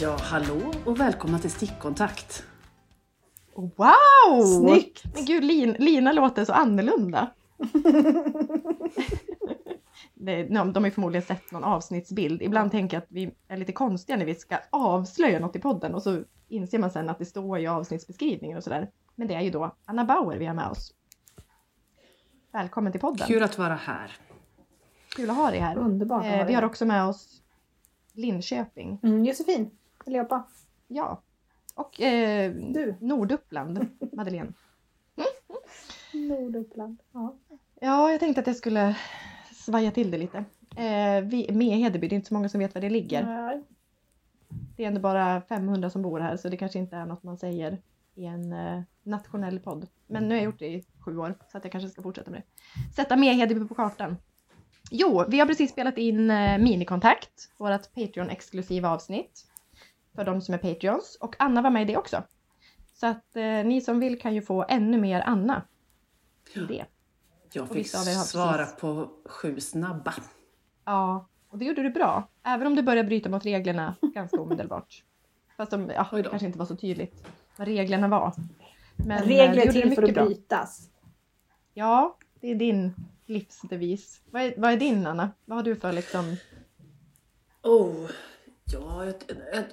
Ja, hallå och välkomna till Stickkontakt. Wow! Snyggt! Men gud, Lin, Lina låter så annorlunda. Det, de de har förmodligen sett någon avsnittsbild. Ibland tänker jag att vi är lite konstiga när vi ska avslöja något i podden och så inser man sen att det står i avsnittsbeskrivningen och sådär. Men det är ju då Anna Bauer vi har med oss. Välkommen till podden. Kul att vara här. Kul att ha dig här. Underbart Eh, vi har också med oss Linköping. Mm, Josefin, allihopa. Ja. Och eh, Du. Norduppland, Madeleine. Norduppland. Ja. Ja, jag tänkte att jag skulle svaja till det lite. Eh, vi, med Hedeby, det är inte så många som vet var det ligger. Nej. Det är ändå bara 500 som bor här så det kanske inte är något man säger i en eh, nationell podd. Men nu har jag gjort det i sju år så att jag kanske ska fortsätta med det. Sätta med Hedeby på kartan. Jo, vi har precis spelat in eh, Minikontakt, vårt Patreon-exklusiva avsnitt. För de som är Patreons. Och Anna var med i det också. Så att eh, ni som vill kan ju få ännu mer Anna i det. Jag Och fick svara precis- på sju snabba. Ja, och det gjorde du bra. Även om du började bryta mot reglerna ganska omedelbart. Fast de, ja, det kanske inte var så tydligt vad reglerna var. Men eh, det Regler till för mycket att bra. brytas. Ja, det är din livsdevis. Vad är, vad är din Anna? Vad har du för liksom... Oh, ja, jag, jag,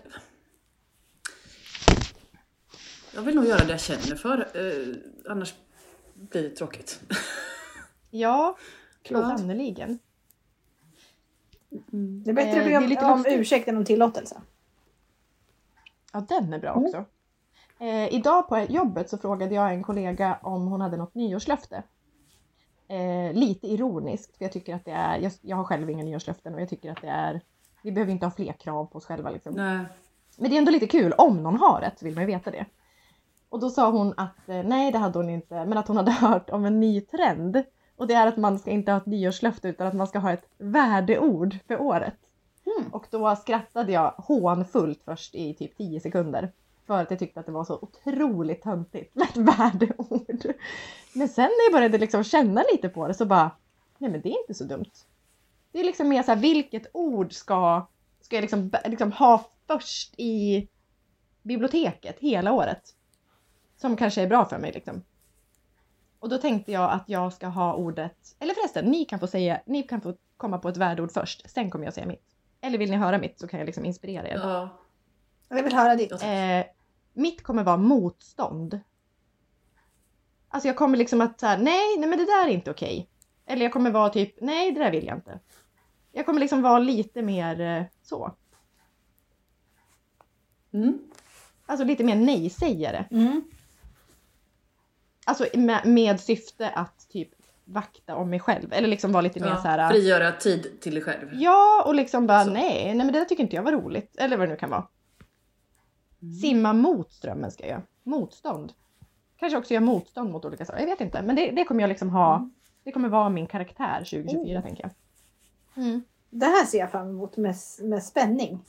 jag vill nog göra det jag känner för. Eh, annars blir det tråkigt. Ja, sannerligen. Det är bättre Eh, att be om, lite om ursäkt än om tillåtelse. Ja, den är bra Mm. också. Eh, idag på jobbet så frågade jag en kollega om hon hade något nyårslöfte. Eh, lite ironiskt, för jag tycker att det är, jag, jag har själv inga nyårslöften och jag tycker att det är, vi behöver inte ha fler krav på oss själva liksom. Nej. Men det är ändå lite kul, om någon har ett så vill man ju veta det. Och då sa hon att eh, nej det hade hon inte, men att hon hade hört om en ny trend. Och det är att man ska inte ha ett nyårslöfte utan att man ska ha ett värdeord för året. Mm. Och då skrattade jag hånfullt först i typ 10 sekunder. För att jag tyckte att det var så otroligt töntigt med ett värdeord. Men sen när jag började liksom känna lite på det så bara, nej men det är inte så dumt. Det är liksom mer så här, vilket ord ska, ska jag liksom, liksom ha först i biblioteket hela året? Som kanske är bra för mig liksom. Och då tänkte jag att jag ska ha ordet, eller förresten, ni kan få säga, ni kan få komma på ett värdeord först, sen kommer jag säga mitt. Eller vill ni höra mitt så kan jag liksom inspirera er. Ja. Jag vill höra ditt. Eh, mitt kommer vara motstånd. Alltså jag kommer liksom att säga nej, nej men det där är inte okej. Eller jag kommer vara typ, nej det där vill jag inte. Jag kommer liksom vara lite mer eh, så. Mm. Alltså lite mer nej-sägare. Mm. Alltså med, med syfte att typ vakta om mig själv. Eller liksom vara lite mer Ja, så här. Frigöra tid till dig själv. Ja, och liksom bara Så. nej, nej men det där tycker inte jag var roligt. Eller vad det nu kan vara. Mm. Simma mot strömmen ska jag göra. Motstånd. Kanske också göra motstånd mot olika saker. Jag vet inte. Men det, det kommer jag liksom ha. Mm. Det kommer vara min karaktär 2024 Oh. tänker jag. Mm. Det här ser jag fram emot med, med spänning.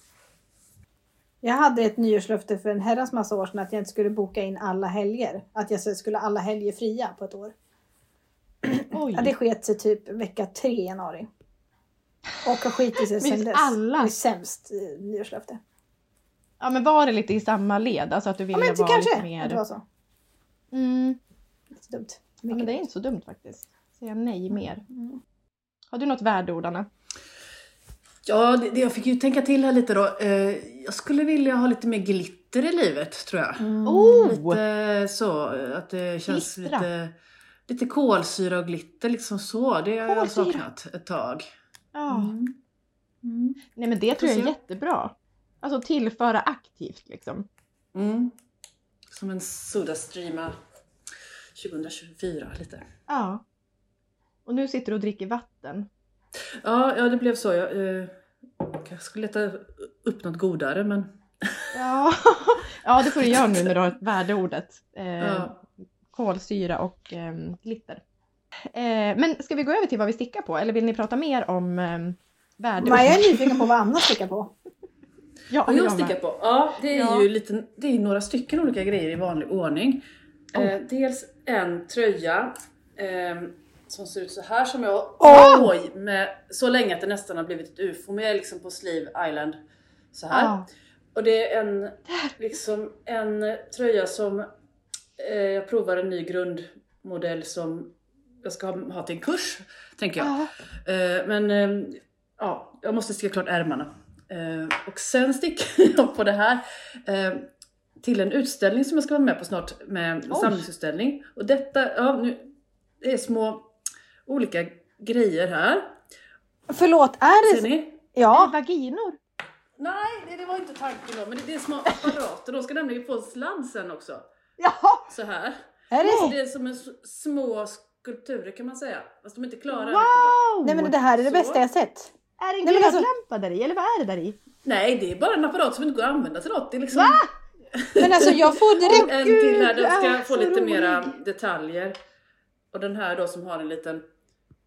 Jag hade ett nyårslöfte för en herrans massa år sedan att jag inte skulle boka in alla helger. Att jag skulle alla helger fria på ett år. Oj. Ja, det sket sig typ vecka tre i januari. Och har skitit sig sen dess. alla- Det är sämst eh, nyårslöfte. Ja men var det lite i samma led? Alltså att du Ja ville men inte vara kanske lite mer... det var så. Mm. Lite dumt. Ja, men det är inte så dumt faktiskt. Säga nej mer. Mm. Har du något värdeord Anna? Ja, det, det, jag fick ju tänka till här lite då. Eh, jag skulle vilja ha lite mer glitter i livet, tror jag. Mm. Oh! Lite så, att det känns Glittra. lite, lite kolsyra och glitter liksom så. Det har jag saknat ett tag. Ja. Mm. Mm. Nej men det tror jag är jättebra. Alltså tillföra aktivt liksom. Mm. Som en Sodastreama 2024 lite. Ja. Och nu sitter du och dricker vatten. Ja, ja det blev så. Jag, eh, jag skulle leta upp något godare men Ja, ja det får du göra nu du har värdeordet. Eh, Ja. Kolsyra och eh, glitter. Eh, men ska vi gå över till vad vi stickar på eller vill ni prata mer om eh, värdeord? Men jag är nyfiken på vad Anna stickar på. Ja, Vad jag med. stickar på? Ja, det är Ja. ju lite, det är några stycken olika grejer i vanlig ordning. Eh, dels en tröja eh, som ser ut så här som jag Åh! oj, med så länge att det nästan har blivit ett ufo. Men jag är liksom på Sleeve Island så här. Ja. Och det är en, liksom en tröja som eh, jag provar en ny grundmodell som jag ska ha, ha till en kurs, tänker jag. Ja. Eh, men eh, ja, jag måste sticka klart ärmarna. Eh, och sen sticker jag på det här eh, till en utställning som jag ska vara med på snart, med en samlingsutställning. Och detta, ja nu, det är små olika grejer här. Förlåt, är Ser det... ni? Ja, Vaginor? Nej, det, det var inte tanken då, men det, det är små apparater. De ska nämligen få en sladd sen också. Jaha! Så här. är Så det... det är som en små skulpturer kan man säga. Fast de är inte klara riktigt. Wow! Nej men det här är det Så. bästa jag sett. Är det en men alltså- glödlampa där i? Eller vad är det där i? Nej, det är bara en apparat som inte går att använda till något. Det är liksom Men alltså jag får direkt... en till här, du den ska är få lite rolig. mera detaljer. Och den här då som har en liten...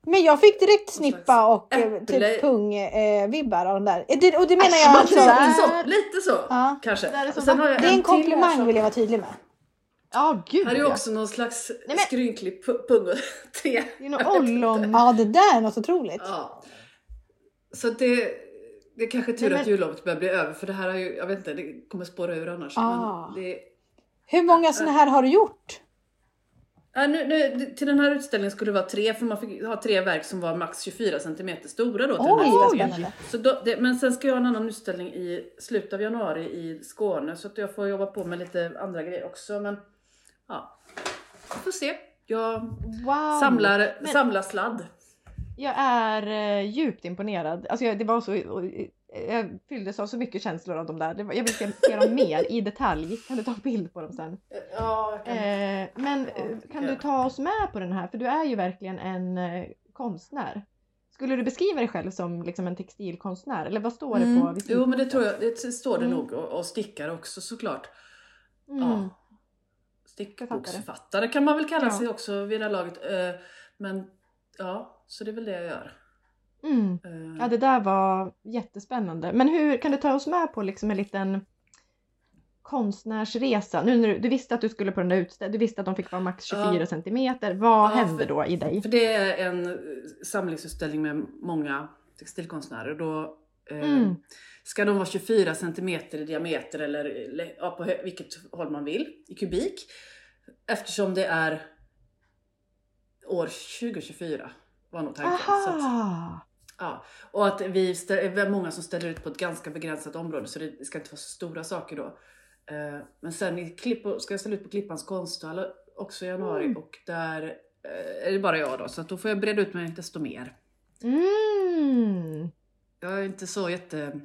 Men jag fick direkt snippa och eh, äpple. typ pung-vibbar av den där. Eh, Det, och det menar jag alltså... Lite så, lite så Ja. kanske. Det är så Och sen har jag Det är en komplimang som- vill jag vara tydlig med. Ja, gud Här är ju ja. också någon slags men- skrynklig pu- pung och tre. Det är något ollon... Ja, det där är något otroligt. Ja. Så det, det är kanske tur Nej, men- att jullovet börjar bli över för det här har ju, jag vet inte, det kommer spåra ur annars. Ah. Men det, Hur många sådana här har du gjort? Ja, nu, nu, till den här utställningen skulle det vara tre, för man fick ha tre verk som var max 24 cm stora då. Till den Oj, här utställningen. spännande. Så då, det, men sen ska jag ha en annan utställning i slutet av januari i Skåne så att jag får jobba på med lite andra grejer också. Men ja, vi får se. Jag Wow! samlar, Men- samlar sladd. Jag är eh, djupt imponerad. Alltså, jag, det var så, jag fylldes av så mycket känslor av de där. Var, jag vill se, se dem mer i detalj. Kan du ta en bild på dem sen? Ja, jag kan. Eh, men eh, kan du ta oss med på den här? För du är ju verkligen en eh, konstnär. Skulle du beskriva dig själv som liksom en textilkonstnär? Eller vad står det på Mm. Jo men det tror jag, det står det Mm. nog och, och stickar också såklart. Mm. Ja. Stickboksförfattare kan man väl kalla Ja. sig också vid det här laget. Men ja, så det är väl det jag gör. Mm. Eh, Ja, det där var jättespännande. Men hur kan du ta oss med på liksom en liten konstnärsresa? Nu när du, du visste att du skulle på den där utställningen, du visste att de fick vara max 24 Ja. centimeter. Vad Ja, hände för- då i dig? För det är en eh, samlingsutställning med många textilkonstnärer. Då eh, Mm. ska de vara 24 centimeter i diameter eller ja, på vilket håll man vill i kubik. Eftersom det är år 2024 var nog tanken. Så att, Aha! Ja, och att vi är många som ställer ut på ett ganska begränsat område så det ska inte vara så stora saker då. Eh, Men sen Klipp, ska jag ställa ut på Klippans konsthall också i januari Mm. och där eh, är det bara jag då så då får jag breda ut mig desto mer. Mm. Jag är inte så jätte...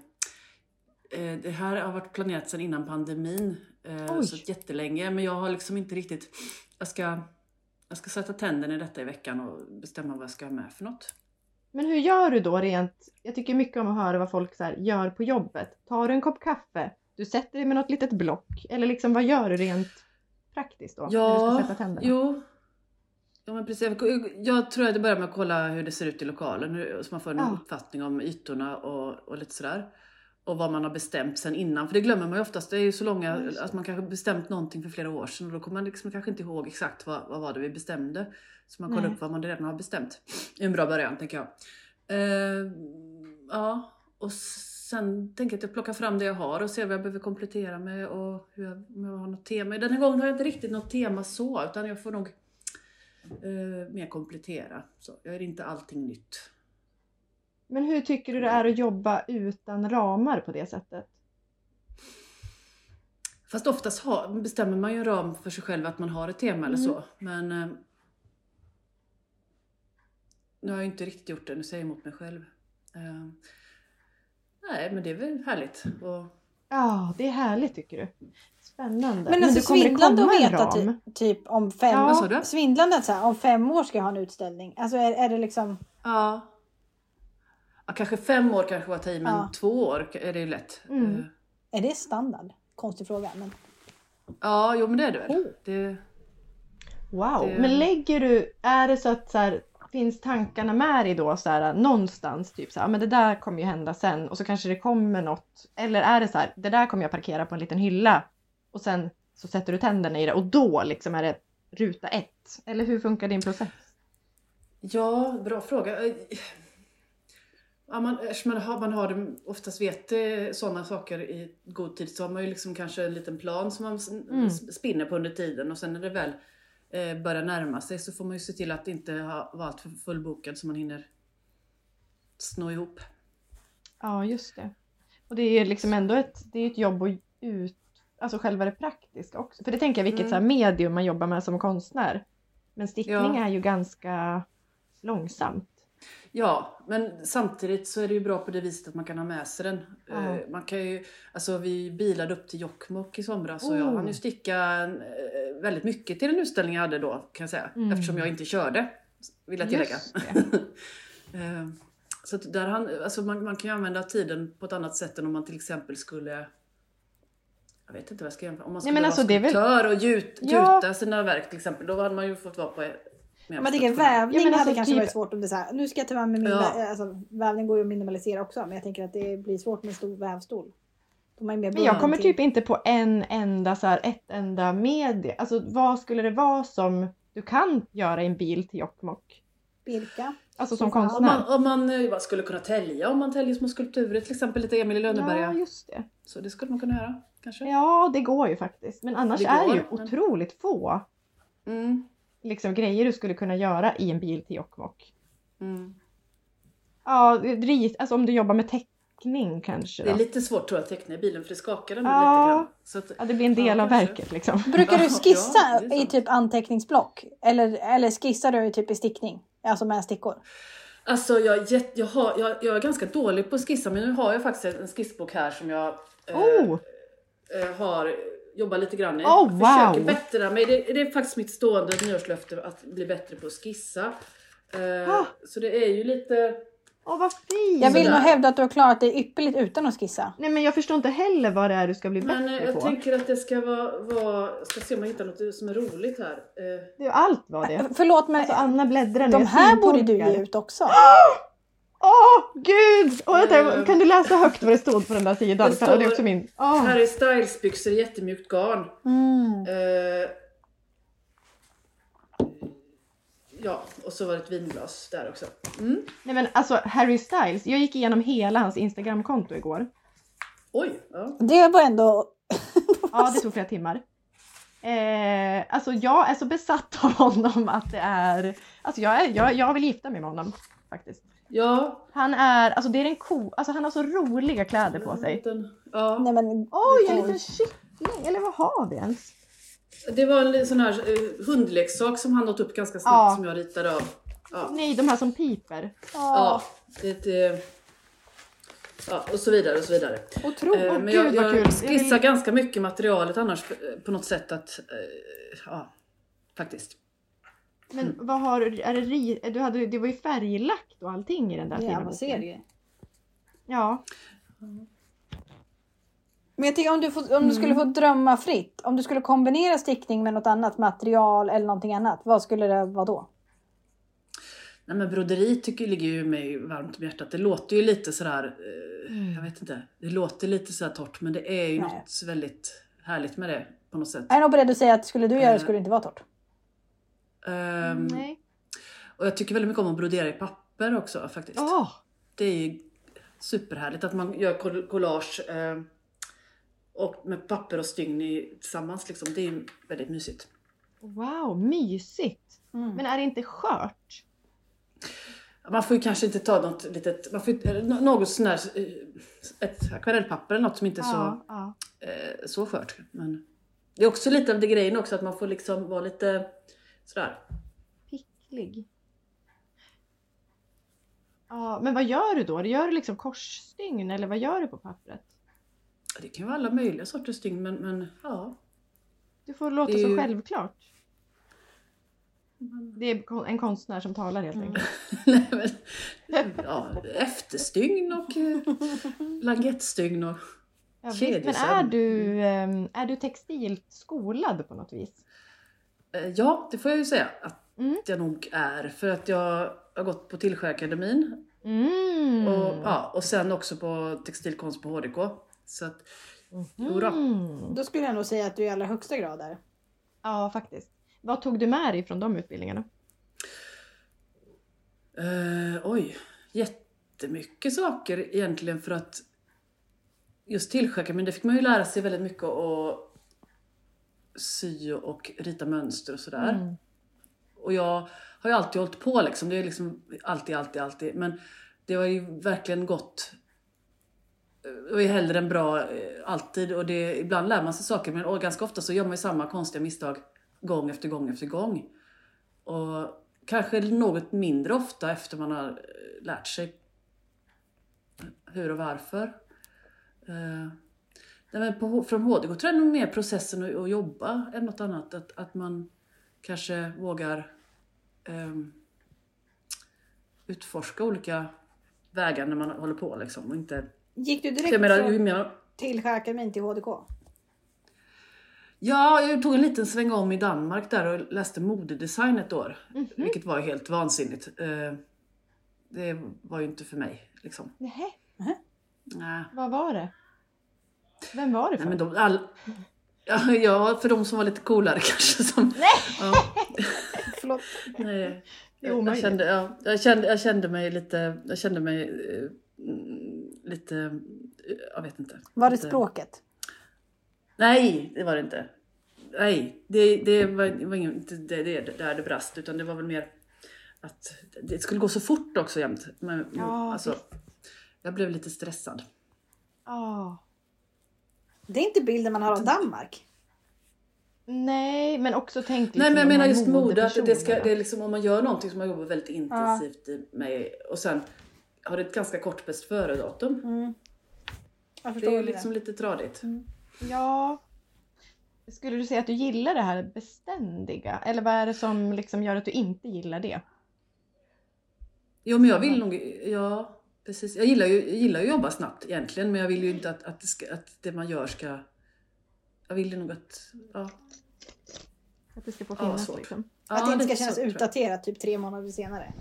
eh, Det här har varit planerat sedan innan pandemin, Oj. så jättelänge men jag har liksom inte riktigt... Jag ska, jag ska sätta tänderna i detta i veckan och bestämma vad jag ska ha med för något. Men hur gör du då rent? Jag tycker mycket om att höra vad folk så gör på jobbet. Tar du en kopp kaffe? Du sätter dig med något litet block? Eller liksom vad gör du rent praktiskt då? När du ska Ja, sätta tänderna? jo. Ja, men precis. Jag tror att det börjar med att kolla hur det ser ut i lokalen, så man får en Ja. uppfattning om ytorna och, och lite sådär. Och vad man har bestämt sen innan, för det glömmer man ju oftast. Det är ju så långa, det. att man kanske bestämt någonting för flera år sedan och då kommer man liksom kanske inte ihåg exakt vad, vad var det vi bestämde. Så man kollar Nej. upp vad man redan har bestämt. Det är en bra början, tänker jag. Eh, ja, och sen tänker jag att jag plockar fram det jag har och ser vad jag behöver komplettera med och hur jag, om jag har något tema. Den här gången har jag inte riktigt något tema så, utan jag får nog eh, mer komplettera. Så jag är inte allting nytt. Men hur tycker du det är att jobba utan ramar på det sättet? Fast oftast ha, bestämmer man ju en ram för sig själv att man har ett tema eller Mm. så. Men eh, nu har jag inte riktigt gjort det, nu säger jag emot mig själv. Eh, nej, men det är väl härligt. Och, Ja, det är härligt tycker du. Spännande. Men alltså du, kommer det svindlande att veta ram? ty, typ om fem... Ja. Svindlande att så här, om fem år ska jag ha en utställning. Alltså är, är det liksom... ja. Ja, kanske fem år kanske var att ta i, men Ja. två år är det ju lätt. Mm. Eh, Är det standard? Konstig fråga. Men... ja, jo men det är det väl. Oh. Det, Wow, Det- men lägger du, är det så att så här, finns tankarna med dig då så här, någonstans, typ så här, men det där kommer ju hända sen och så kanske det kommer något, eller är det så här, det där kommer jag parkera på en liten hylla och sen så sätter du tänderna i det och då liksom är det ruta ett, eller hur funkar din process? Ja, bra fråga. Ja, man, eftersom man har, man har det, oftast vet sådana saker i god tid så har man ju liksom kanske en liten plan som man Mm. spinner på under tiden och sen när det väl eh, börjar närma sig så får man ju se till att inte ha, vara alltför fullbokad så man hinner snå ihop. Ja, just det. Och det är liksom ändå ett, det är ett jobb att ut, alltså själva det praktiska också. För det tänker jag vilket Mm. så medium man jobbar med som konstnär. Men stickning Ja. är ju ganska långsamt. Ja, men samtidigt så är det ju bra på det viset att man kan ha med sig den. Ja. Eh, Man kan ju, alltså vi bilade upp till Jokkmokk i somras och jag Oh. hann ju sticka eh, väldigt mycket till den utställning jag hade då kan jag säga. Mm. Eftersom jag inte körde, vill jag tillägga. Eh, Så där han, alltså man, man kan ju använda tiden på ett annat sätt än om man till exempel skulle jag vet inte vad jag ska jämföra. Om man Nej, skulle vara alltså, det är väl- skulptör och gjut, Ja. gjuta sina verk till exempel. Då hade man ju fått vara på mer Man tänker vävning Ja, men alltså hade kanske typ- varit svårt om det är så här, nu ska jag ta med mig min, Ja. vä- alltså, vävning går ju att minimalisera också men jag tänker att det blir svårt med en stor vävstol. Men jag kommer till- typ inte på en enda så här, ett enda medie. Alltså vad skulle det vara som du kan göra i en bil till Jokkmokk? Birka. Alltså som fan. Om konstnär. man, om man eh, vad skulle kunna tälja, om man täljer små skulpturer, till exempel lite Emil i Lönneberga. Ja, just det. Så det skulle man kunna göra, kanske. Ja, det går ju faktiskt. Men annars Det är det ju går, men- otroligt få Mm, liksom, grejer du skulle kunna göra i en bil till Jokkmokk. mm. Ja, rit, alltså om du jobbar med teckning kanske. Det är Då. lite svårt tror jag att teckna i bilen för det skakar ändå Ja. lite grann. Så att, Ja, det blir en del Ja, av kanske. verket liksom. Brukar du skissa ja, i typ anteckningsblock? Eller, eller skissar du typ i stickning? Alltså med stickor? alltså jag, är jätte- jag, har, jag, jag är ganska dålig på att skissa men nu har jag faktiskt en skissbok här som jag eh, Oh! eh, har jobbat lite grann i. Oh, jag försöker wow. bättra mig. Det, det är faktiskt mitt stående nyårslöfte att bli bättre på att skissa. Eh, Ah. Så det är ju lite... Åh vad fint! Jag vill nog hävda att du har klarat dig ypperligt utan att skissa. Nej men jag förstår inte heller vad det är du ska bli Men eh, bättre jag på. tänker att det ska vara, vara... Jag ska se om jag hittar något som är roligt här. Eh, Det är allt var det. Förlåt men Alltså Anna bläddrar nu. de jag här borde du ge ut också. Åh gud! Åh, vänta, Eh. kan du läsa högt vad det stod på den där sidan? Det För det är också min. Här är stylesbyxor i jättemjukt garn. Mm. Eh, ja, och så var det ett vinglas där också. Mm. Nej men alltså Harry Styles, jag gick igenom hela hans Instagramkonto igår. Oj! Ja. Det var ändå... Ja, det tog flera timmar. Eh, alltså jag är så besatt av honom att det är... Alltså jag, är, jag, jag vill gifta mig med honom faktiskt. Ja. Han är, alltså det är en ko, alltså han har så roliga kläder på sig. Den, ja. Nej men... Oj, en liten kyckling! Eller vad har vi ens? Det var en sån här eh, hundleksak som han åt upp ganska snabbt Ja. som jag ritade av. Ja. Nej, de här som piper. Ja, det, det, ja, och så vidare och så vidare. Otroligt. Eh, men jag, jag. Jag skissar vill- ganska mycket materialet annars eh, på något sätt att, eh, ja, faktiskt. Men vad har du, är det, ri- du hade, det var ju färglagt och allting i den där Ja, fina man boken. ser det. Ja. Men jag tänker om du, får, om du skulle få drömma fritt. Om du skulle kombinera stickning med något annat material eller någonting annat. Vad skulle det vara då? Nej men broderi tycker ligger ju mig varmt om hjärtat. Det låter ju lite sådär, eh, Mm. jag vet inte, det låter lite sådär torrt men det är ju Nej. något väldigt härligt med det på något sätt. Jag är nog beredd att säga att skulle du göra det Eh. skulle det inte vara torrt. Ehm, Nej. och jag tycker väldigt mycket om att brodera i papper också faktiskt. Åh! Det är ju superhärligt att man gör coll- collage eh, och med papper och stygn i- tillsammans. Liksom. Det är väldigt mysigt. Wow, mysigt! Mm. Men är det inte skört? Man får ju kanske inte ta något litet, man får, något sån här, eh, ett akvarellpapper eller något som inte är så, ja. eh, så skört. Men det är också lite av det grejen också att man får liksom vara lite sådär. Picklig. Ja, men vad gör du då? Gör du liksom korsstygn eller vad gör du på pappret? Det kan vara alla möjliga sorters stygn men, men ja. Du får låta Det så ju- självklart. Det är en konstnär som talar helt Mm. enkelt. Nej, men, ja efterstygn och eh, langettstygn och Ja, men är du, ehm, är du textilt skolad på något vis? Eh, Ja, det får jag ju säga att Mm. jag nog är. För att jag har gått på Tillskärakademin Mm. och, ja, och sen också på textilkonst på HDK. Så att, jodå. Mm. Då skulle jag nog säga att du i allra högsta grad är. Ja, faktiskt. Vad tog du med dig från de utbildningarna? eh, oj, jätte, jättemycket saker egentligen för att just tillskäka, men det fick man ju lära sig väldigt mycket att sy och rita mönster och sådär. Mm. Och jag har ju alltid hållit på liksom. Det är liksom alltid, alltid, alltid. Men det var ju verkligen gott. Det var ju hellre än bra eh, alltid. Och det, ibland lär man sig saker men och ganska ofta så gör man ju samma konstiga misstag gång efter gång efter gång. Och kanske något mindre ofta efter man har eh, lärt sig hur och varför. Nej, men på, från HDK tror jag nog mer processen att, jobba än något annat. Att, att man kanske vågar ehm, utforska olika vägar när man håller på liksom. Och inte, Gick du direkt menar, från mer, Tillskäkamin till HDK? Ja, jag tog en liten sväng om i Danmark där och läste modedesign ett år. Mhm. Vilket var helt vansinnigt. Eh, Det var ju inte för mig liksom. Nähä, Nej. vad var det? Vem var det för? Nej men de, all... ja, ja, för de som var lite coolare kanske. Som... Ja, Förlåt. nej. Jag, jag, kände, ja, jag, kände, jag kände mig lite, jag kände mig mm, lite, eh, jag vet inte. Var det Lite- språket? Nej, det var det inte. Nej, det, det var, det var inte det, det, där det brast utan det var väl mer att det skulle gå så fort också jämt. Men, Ja, alltså, jag blev lite stressad. Ah. Det är inte bilden man har av Danmark. Nej, men också tänk Nej men jag de menar just mode, att det, ska, det är liksom om man gör någonting som man jobbar väldigt intensivt med och sen har det ett ganska kort bäst före-datum. Mm. Jag Det är ju det. liksom lite tradigt. Ja. Skulle du säga att du gillar det här beständiga? Eller vad är det som liksom gör att du inte gillar det? Jo men jag vill nog, ja precis. Jag gillar ju, jag gillar ju att jobba snabbt egentligen men jag vill ju inte att, att, det, ska, att det man gör ska... Jag vill ju nog att... Ja, Att det ska få Ja, finnas svårt. liksom? Att ja, det inte ska kännas jag. utdaterat typ tre månader senare.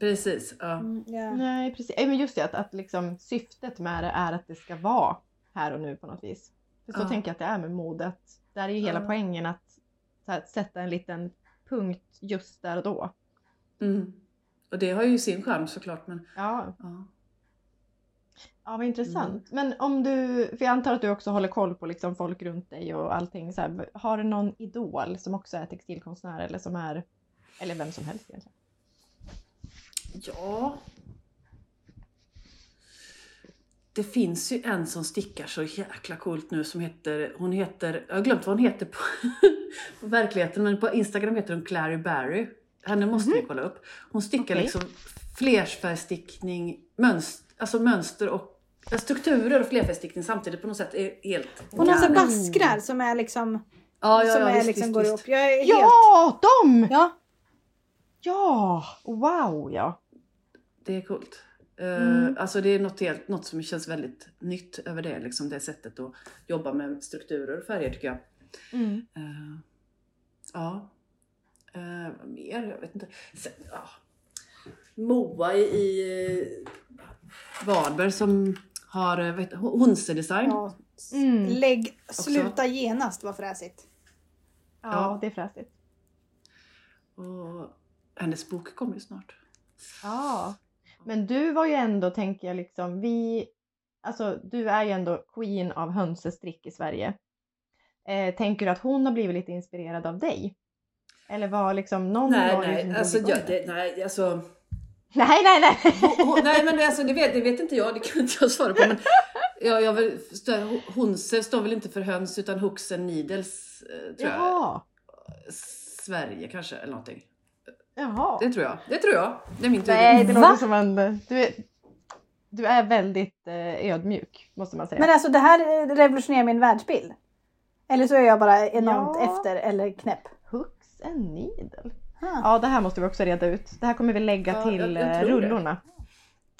Precis, ja. Mm, ja. Nej, precis. Nej, men just det att, att liksom, syftet med det är att det ska vara här och nu på något vis. För så Ja. tänker jag att det är med modet. Där är ju hela Ja. poängen att, så här, sätta en liten punkt just där och då. Mm. Och det har ju sin charm såklart men... Ja, Ja. ja vad intressant. Men om du, för jag antar att du också håller koll på liksom folk runt dig och allting. Så här, har du någon idol som också är textilkonstnär eller som är, eller vem som helst egentligen? Ja. Det finns ju en som stickar så jäkla coolt nu som heter, hon heter, jag har glömt vad hon heter på, på verkligheten men på Instagram heter hon Clary Barry. Henne måste ni kolla upp. Hon stickar Okej. liksom flerfärgstickning, mönster, alltså mönster och strukturer och flerfärgstickning samtidigt på något sätt är helt... Hon har så Ja. baskrar som är liksom, Ja, ja, som ja, är visst, liksom visst, går visst. upp. Jag är helt... Ja, de! Ja, Ja, wow ja. Det är coolt. Eh, Mm. Alltså det är något, helt, något som känns väldigt nytt över det, liksom det sättet att jobba med strukturer och färger tycker jag. Mm. Eh, ja. Uh, vad mer? Jag vet inte. Sen, ja. Moa i, i uh, Varberg som har uh, vet, ja. Mm. Lägg, sluta genast var fräsigt. Ja, Ja. det är fräsigt. Och hennes bok kommer ju snart. Ja. Men du var ju ändå, tänker jag, liksom, vi... Alltså, du är ju ändå queen av hönsestrick i Sverige. Eh, tänker du att hon har blivit lite inspirerad av dig? Eller var liksom någon Nej, var det som nej, drog alltså, jag, det? det, nej, alltså, nej, nej, nej! hon, hon, nej men alltså, det, vet, det vet inte jag, det kan inte jag svara på. Men jag, jag vill, Honse står väl inte för höns utan Hooks and Needles, eh, tror jag. Jaha, Sverige kanske, eller någonting. jaha. Det tror jag. Det tror jag. Det är min Nej, teori. det Va? låter som en... Du är, du är väldigt eh, ödmjuk, måste man säga. Men alltså det här eh, revolutionerar min världsbild. Eller så är jag bara enormt Ja. efter eller knäpp. And needle. Ah. Ja, det här måste vi också reda ut. Det här kommer vi lägga Ja, till jag- jag eh, tror det. rullorna.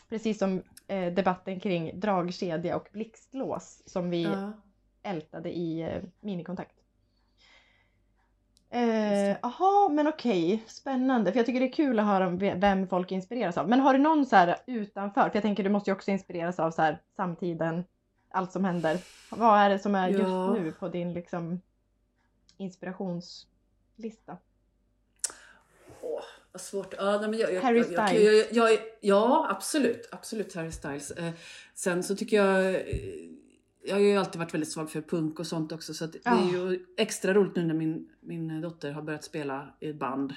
Precis som eh, debatten kring dragkedja och blixtlås som vi Ja. ältade i eh, minikontakt. Eh. Jaha, men okej. Spännande. För jag tycker det är kul att höra om vem folk inspireras av. Men har du någon så här utanför? För jag tänker du måste ju också inspireras av så här samtiden, allt som händer. Vad är det som är just Ja. nu på din liksom inspirationslista? Åh, Vad svårt. Ja, nej, men jag, jag, Harry Styles. jag, ja, absolut. Absolut Harry Styles. Eh, sen så tycker jag... Eh, jag har ju alltid varit väldigt svag för punk och sånt också. Så att det Ja. är ju extra roligt nu när min, min dotter har börjat spela i ett band.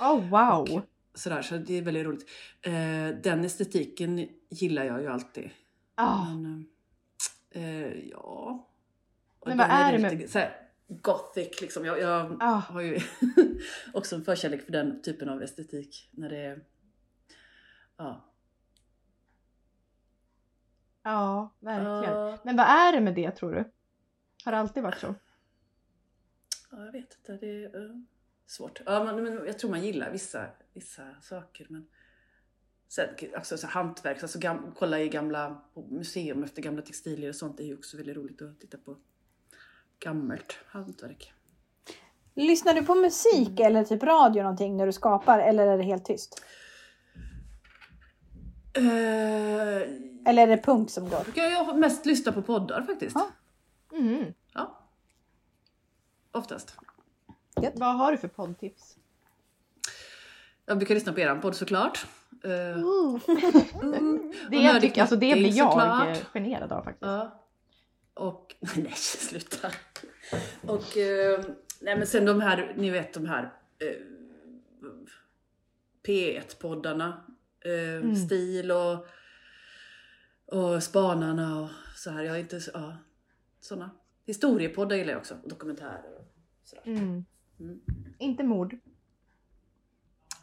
Oh wow! Och sådär, så det är väldigt roligt. Eh, den estetiken gillar jag ju alltid. Ah, Men, eh, ja... Och Men vad är det med- lite gothic liksom. Jag, jag ah. har ju också en förkärlek för den typen av estetik. När det är... Ja. Ja, verkligen. Ja, Men vad är det med det tror du? Har det alltid varit så? ja, jag vet inte. Det är eh, svårt. Ja, men, men jag tror man gillar vissa, vissa saker. Men sen också så hantverk, alltså gam, kolla i gamla museum efter gamla textilier och sånt. Det är ju också väldigt roligt att titta på gammalt hantverk. Lyssnar du på musik eller typ radio någonting när du skapar eller är det helt tyst? Eh, Eller är det punk som går? jag mest lyssna på poddar faktiskt. Ja. Mm. Ja. Oftast. Vad har du för poddtips? Jag brukar lyssna på eran podd såklart. Eh, mm. Det, Och jag tycker, alltså det blir jag såklart. generad av faktiskt. Ja. Och, nej sluta. Och, eh, nej men sen de här, ni vet de här eh, P1-poddarna. Eh, Stil och, och Spanarna och så här. Jag är inte ja, såna. Historiepoddar gillar jag också. Och dokumentärer och sådär. Mm. Mm. Inte mord.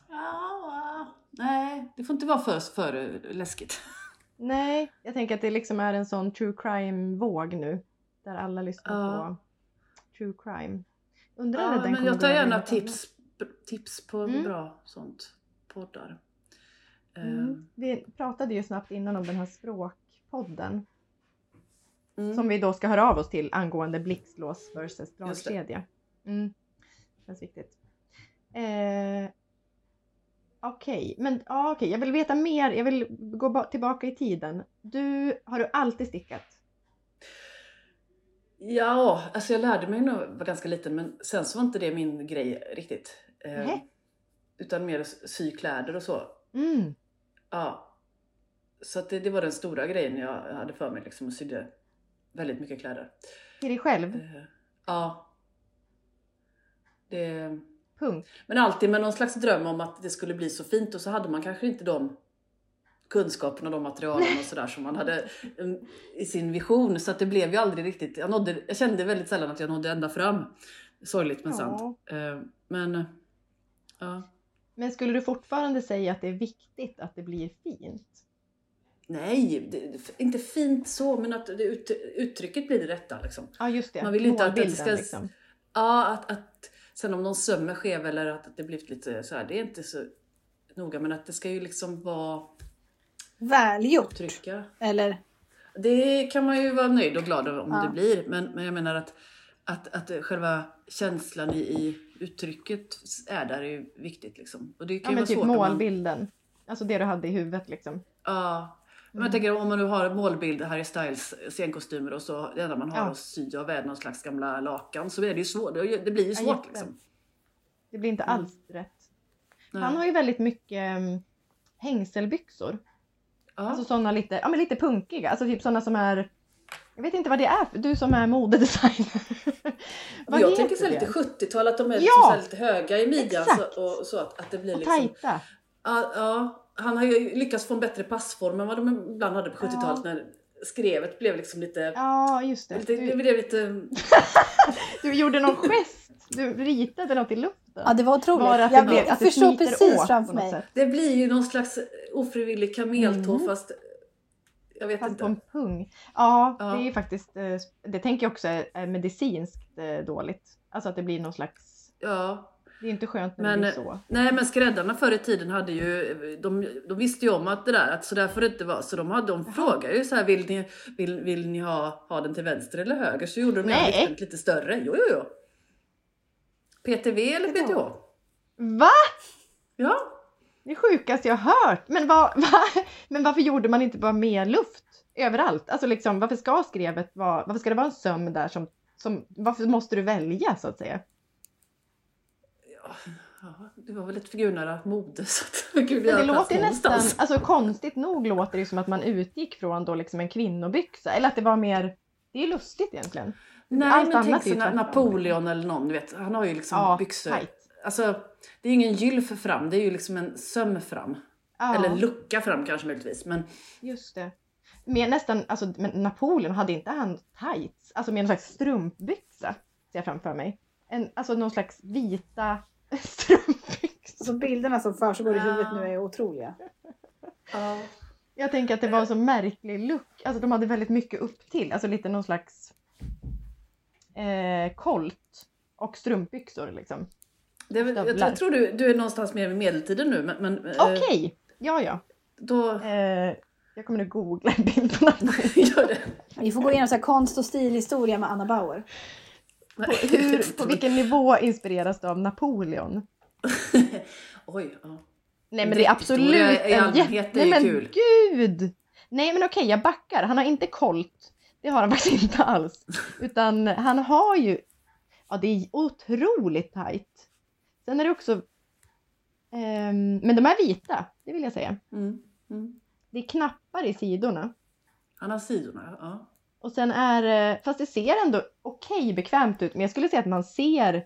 Ja, nej, det får inte vara för, för läskigt. Nej, jag tänker att det liksom är en sån true crime-våg nu. Där alla lyssnar Ja. på true crime. Undrar Ja, den men jag tar gärna tips, tips på Mm. bra sånt poddar. Mm. Vi pratade ju snabbt innan om den här språkpodden. mm. Som vi då ska höra av oss till angående blixtlås versus det. dragkedja. Mm. Känns viktigt. Eh, okej, men ja, okej, jag vill veta mer. Jag vill gå ba- tillbaka i tiden. Du, har du alltid stickat? Ja, alltså jag lärde mig när jag var ganska liten men sen så var inte det min grej riktigt. Eh, utan mer sy kläder och så. Mm. Ja. Så det, det var den stora grejen jag hade för mig liksom och sydde väldigt mycket kläder. Till dig själv? Eh, ja. Det, Punkt. men alltid med någon slags dröm om att det skulle bli så fint och så hade man kanske inte de kunskaperna och de materialen och sådär som man hade mm, i sin vision. Så att det blev ju aldrig riktigt, jag, nådde, jag kände väldigt sällan att jag nådde ända fram. Sorgligt men Ja. sant. Eh, Men ja. Men skulle du fortfarande säga att det är viktigt att det blir fint? Nej, det, inte fint så men att det, ut, uttrycket blir det rätta liksom. Ja, just det. Man vill inte att det ska- liksom. Ja, att, att sen om någon söm är skev eller att det blivit lite så här, det är inte så noga men att det ska ju liksom vara Välgjort. uttrycka. Eller? Det kan man ju vara nöjd och glad om Ja. det blir. Men, men jag menar att, att, att själva känslan i, i uttrycket är där är ju viktigt. Liksom. Och det kan Ja, ju men vara typ om man, målbilden. Alltså det du hade i huvudet liksom. Ja. Men jag tänker om man nu har målbild, Harry Styles scenkostymer och så det enda man har Ja. att sy av är någon slags gamla lakan så är det ju svårt. Det blir ju Ja, svårt jätte. liksom. Det blir inte Mm. alls rätt. Nej. Han har ju väldigt mycket um, hängselbyxor. ja. Alltså sådana lite, ja men lite punkiga. Alltså typ sådana som är jag vet inte vad det är du som är modedesigner. Jag tänker så lite 70-tal, att de är Ja! liksom här lite höga i midjan så, och så att, att det blir Och liksom... tajta. Ja, ja, han har ju lyckats få en bättre passform än vad de ibland hade på 70-talet när skrevet blev liksom lite... Ja just det. lite det Du, blev lite... du gjorde någon gest. Du ritade något i luften. Ja, det var otroligt. Att jag det, blev, jag förstår precis framför mig. sätt? Det blir ju någon slags ofrivillig kameltå Mm. fast... Jag vet Fast inte. på en pung. Ja, Ja. det är ju faktiskt, eh, det tänker jag också är är medicinskt eh, dåligt. Alltså att det blir någon slags, Ja. Det är inte skönt när Men, det blir så. Nej men skräddarna förr i tiden hade ju, de, de visste ju om att det där, att så där får det inte vara. Så de, hade, de frågade ju så här, vill ni, vill, vill ni ha, ha den till vänster eller höger? Så gjorde de den lite, större. Jo, jo, jo. PTV eller PTH? Va? Ja. Det sjukaste jag hört! Men, vad, va? Men varför gjorde man inte bara mer luft överallt? Alltså liksom, varför ska skrevet vara, varför ska det vara en söm där som, som varför måste du välja så att säga? Det var väl ett figurnära mode så att Men det låter nästan, alltså konstigt nog låter det som att man utgick från då liksom en kvinnobyxa. Eller att det var mer, det är lustigt egentligen. Nej allt men tänk sig. Napoleon eller någon, du vet. Han har ju liksom Ja, byxor. tight. Alltså, det är ju ingen gylf fram, det är ju liksom en söm fram. Ja, Eller en lucka fram kanske möjligtvis. Men just det. Mer nästan, alltså men Napoleon hade inte han tights? Alltså med en slags strumpbyxa ser jag framför mig. En, alltså någon slags vita strumpbyxor. Så bilderna som försiggår i Ja. huvudet nu är otroliga. Jag tänker att det var en så märklig look. Alltså de hade väldigt mycket upp till. Alltså lite någon slags eh, kolt och strumpbyxor liksom. det jag, jag tror du, du är någonstans mer vid medeltiden nu. Men, men, eh, Okej, ja ja. Då Eh, jag kommer nu googla en bild på Napoleon. gör det. Vi får gå igenom så här konst och stilhistoria med Anna Bauer. Nej, Hur, på vilken nivå inspireras du av Napoleon? Oj, ja. Nej men det är absolut en jätte... Nej men kul. gud! Nej men okej, jag backar. Han har inte kolt. Det har han faktiskt inte alls. Utan han har ju... Ja, det är otroligt tajt. Sen är det också... ehm, men de är vita, det vill jag säga. Mm. Mm. Det är knappar i sidorna. Han har sidorna, ja. Och sen är eh, fast det ser ändå okej bekvämt ut, men jag skulle säga att man ser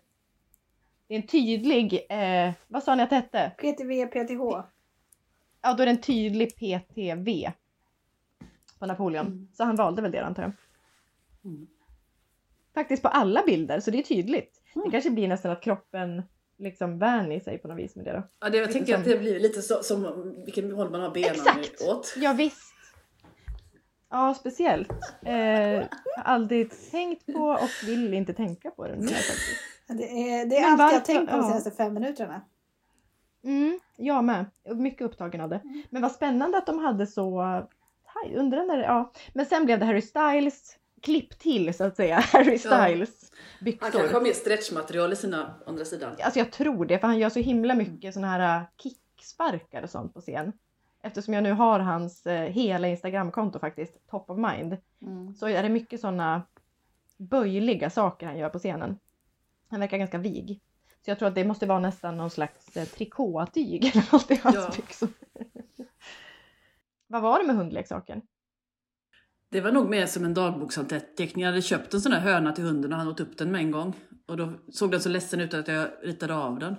det är en tydlig, eh, vad sa ni att det hette? PTV, PTH. Ja, då är det en tydlig PTV på Napoleon. Mm. Så han valde väl det antar jag. Mm. Faktiskt på alla bilder, så det är tydligt. Mm. Det kanske blir nästan att kroppen liksom vänjer sig på något vis med det då. ja det, jag Lite tänker att som- det blir lite så, som vilken håll man har benen Exakt. åt. Ja visst. Ja, speciellt. Eh, har aldrig tänkt på och vill inte tänka på det nu faktiskt. Det är, det är allt jag tänkt på de ja. senaste fem minuterna. Mm, jag med. Mycket upptagen av det. Men vad spännande att de hade så... Undrar när det... Ja. Men sen blev det Harry Styles klipp till så att säga. Harry Styles Han kanske byxor. har mer stretchmaterial i sina andra sidan. Alltså jag tror det, för han gör så himla mycket såna här äh, kicksparkar och sånt på scen. Eftersom jag nu har hans eh, hela Instagramkonto faktiskt, top of mind, Mm. så är det mycket såna böjliga saker han gör på scenen. Han verkar ganska vig. Så jag tror att det måste vara nästan någon slags eh, trikåtyg eller något i hans Ja. byxor. Vad var det med hundleksaken? Det var nog mer som en dagboksanteckning. Jag hade köpt en sån där höna till hunden och han åt upp den med en gång. Och då såg den så ledsen ut att jag ritade av den.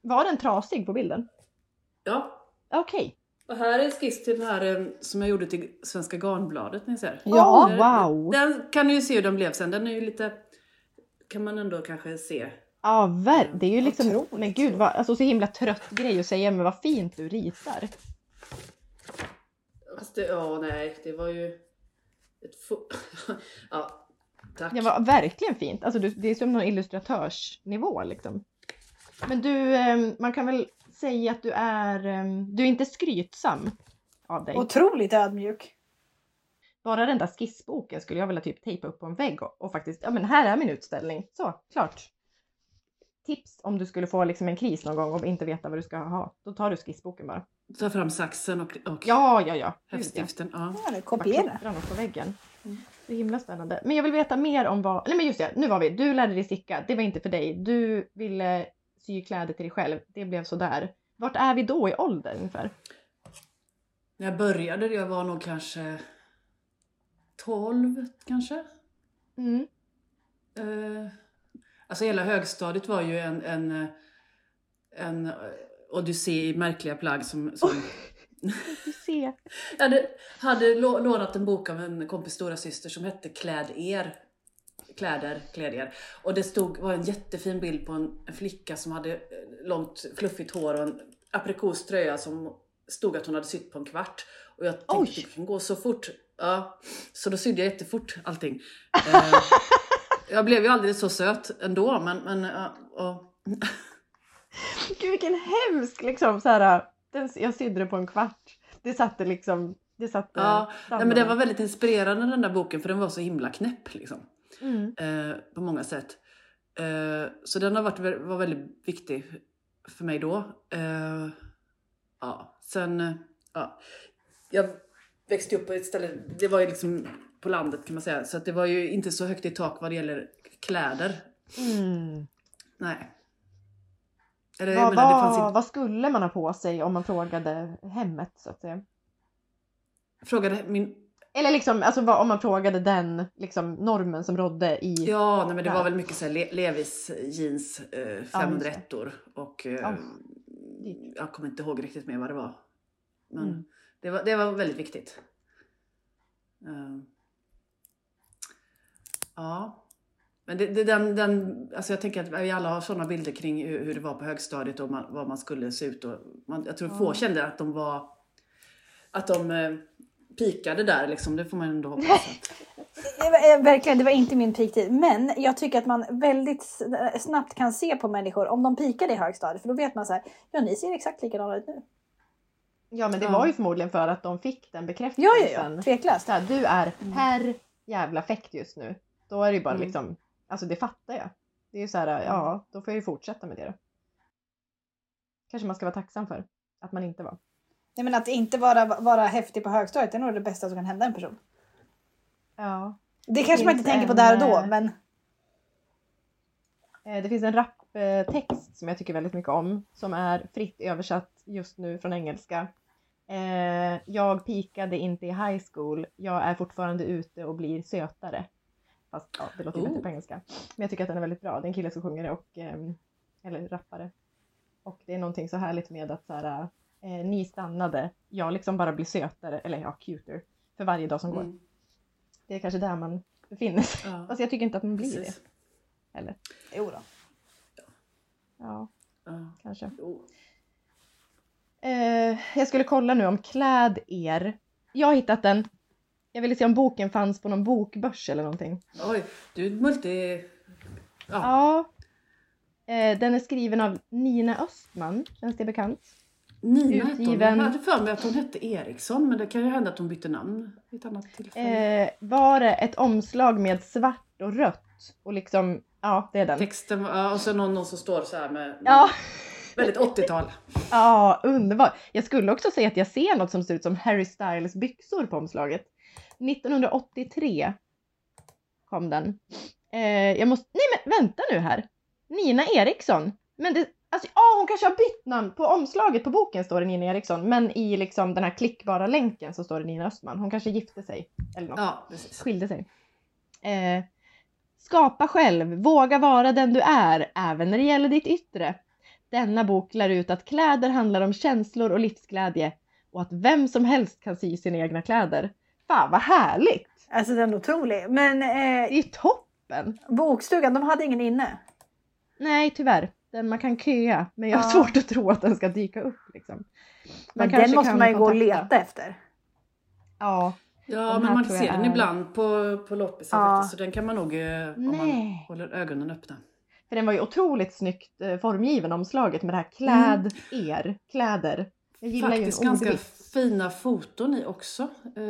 Var den trasig på bilden? Ja. Okej. Och här är en skiss till den här eh, som jag gjorde till Svenska Garnbladet ni ser. Ja. Åh, wow! Den kan ni ju se hur den blev sen. Den är ju lite... Kan man ändå kanske se. Ja, ver- det är ju liksom, Otroligt. men gud, vad, alltså så himla trött grej att säga, men vad fint du ritar. Fast det, ja, nej, det var ju ett Ja, tack. Det var verkligen fint. Alltså det är som någon illustratörsnivå liksom. Men du, eh, man kan väl säga att du är, eh, du är inte skrytsam av dig. Otroligt ödmjuk. Bara den där skissboken skulle jag vilja typ tejpa upp på en vägg och, och faktiskt, ja men här är min utställning. Så, klart. Tips om du skulle få liksom en kris någon gång och inte veta vad du ska ha. Då tar du skissboken bara. Ta fram saxen och, och Ja, ja, ja. Häftstiften. Ja. Bara kopiera. något på väggen. Mm. Det är himla spännande. Men jag vill veta mer om vad... Nej men just det, nu var vi. Du lärde dig sticka. Det var inte för dig. Du ville sy kläder till dig själv. Det blev sådär. Vart är vi då i ålder ungefär? När jag började, jag var nog kanske 12 kanske. Mm. Eh, alltså hela högstadiet var ju en, en, eh, en eh, odyssé i märkliga plagg som... som ser. jag hade, hade lå- lånat en bok av en kompis stora syster som hette Kläd er. Kläder, kläd er. Och det stod, var en jättefin bild på en, en flicka som hade eh, långt fluffigt hår och en aprikoströja som stod att hon hade sytt på en kvart. Och jag tänkte Oj. det kan gå så fort. Ja, så då sydde jag jättefort allting. Eh, jag blev ju aldrig så söt ändå men, men ja, och, Gud vilken hemsk liksom så här. Den, jag sydde det på en kvart. Det satte liksom... Det satte ja, nej, men det var väldigt inspirerande den där boken för den var så himla knäpp liksom. Mm. eh, på många sätt. Eh, så den har varit, var väldigt viktig för mig då. Eh, ja, sen, ja. Jag växte upp på ett ställe, det var ju liksom på landet kan man säga, så det var ju inte så högt i tak vad det gäller kläder. Mm. Nej. Eller, Vad, menar, vad, vad skulle man ha på sig om man frågade hemmet så att säga? frågade min... Eller liksom, alltså vad, om man frågade den liksom, normen som rådde i... Ja, nej, men det var väl mycket så här, Le- Levis jeans, eh, 500 det. ettor och eh, Ja, jag kommer inte ihåg riktigt mer vad det var. Men Mm. det, var, det var väldigt viktigt. Eh, ja. Men det, det, den, den, alltså jag tänker att vi alla har sådana bilder kring hur, hur det var på högstadiet och man, vad man skulle se ut. Och man, jag tror få Ja. kände att de var att de eh, pikade där liksom. Det får man ändå hoppas. Att, Det var- eh, Verkligen, det var inte min peaktid. Men jag tycker att man väldigt snabbt kan se på människor om de pikade i högstadiet. För då vet man så här, ja ni ser exakt likadana ut nu. Ja men det Ja. var ju förmodligen för att de fick den Ja, bekräftelsen. ja, ja. Tveklöst. Så här, du är per jävla fäkt just nu. Då är det ju bara Mm. liksom, alltså det fattar jag. Det är ju så här, ja då får jag ju fortsätta med det då. Kanske man ska vara tacksam för att man inte var. Nej, men att inte vara, vara häftig på högstadiet det är nog det bästa som kan hända en person. Ja. Det kanske man inte tänker på där och då, eh, men Eh, Det finns en raptext som jag tycker väldigt mycket om som är fritt översatt just nu från engelska. Eh, Jag pikade inte i high school, jag är fortfarande ute och blir sötare. Fast ja, det låter ju bättre på engelska. Men jag tycker att den är väldigt bra. Det är en kille som sjunger det och, ehm, eller rappare. Och det är någonting så härligt med att så här, eh, ni stannade, jag liksom bara blir sötare, eller ja, cuter, för varje dag som går. mm, Det är kanske där man befinner sig. ja, Fast jag tycker inte att man blir precis. det. Eller? jo då. Ja, Ja. kanske. Jo. Eh, jag skulle kolla nu om Kläd er. Jag har hittat den. Jag ville se om boken fanns på någon bokbörs eller någonting. Oj, du är multi... Ja. Ja. Eh, den är skriven av Nina Östman. Känns det bekant? Nina hette hon. Utgiven- Jag hade för mig att hon hette Eriksson men det kan ju hända att hon bytte namn vid ett annat tillfälle. Eh, var det ett omslag med svart och rött? Och liksom, ja det är den. Texten ja, och så någon, någon som står så här med Ja, väldigt 80-tal. ja, underbart. Jag skulle också säga att jag ser något som ser ut som Harry Styles byxor på omslaget. 1983 kom den. Eh, jag måste, nej men vänta nu här. Nina Eriksson. Men det, alltså, ah, hon kanske har bytt namn. På omslaget på boken står det Nina Eriksson. Men i liksom den här klickbara länken så står det Nina Östman. Hon kanske gifte sig. Eller något. Ja, precis. Skilde sig. Eh, skapa själv. Våga vara den du är. Även när det gäller ditt yttre. Denna bok lär ut att kläder handlar om känslor och livsglädje. Och att vem som helst kan sy sina egna kläder. Fan vad härligt! Alltså den är otrolig. Men Det är eh, toppen! bokstugan, de hade ingen inne. Nej tyvärr, den man kan köa. Men jag har Ja. svårt att tro att den ska dyka upp. Liksom. Men den måste man ju gå och leta efter. Ja. Ja, men man ser jag den är- ibland på, på loppisar Ja. Så den kan man nog, eh, om man Nej. håller ögonen öppna. För den var ju otroligt snyggt eh, formgiven omslaget med det här kläd er, kläder. Jag gillar Faktiskt ju ganska fina foton i också. Eh,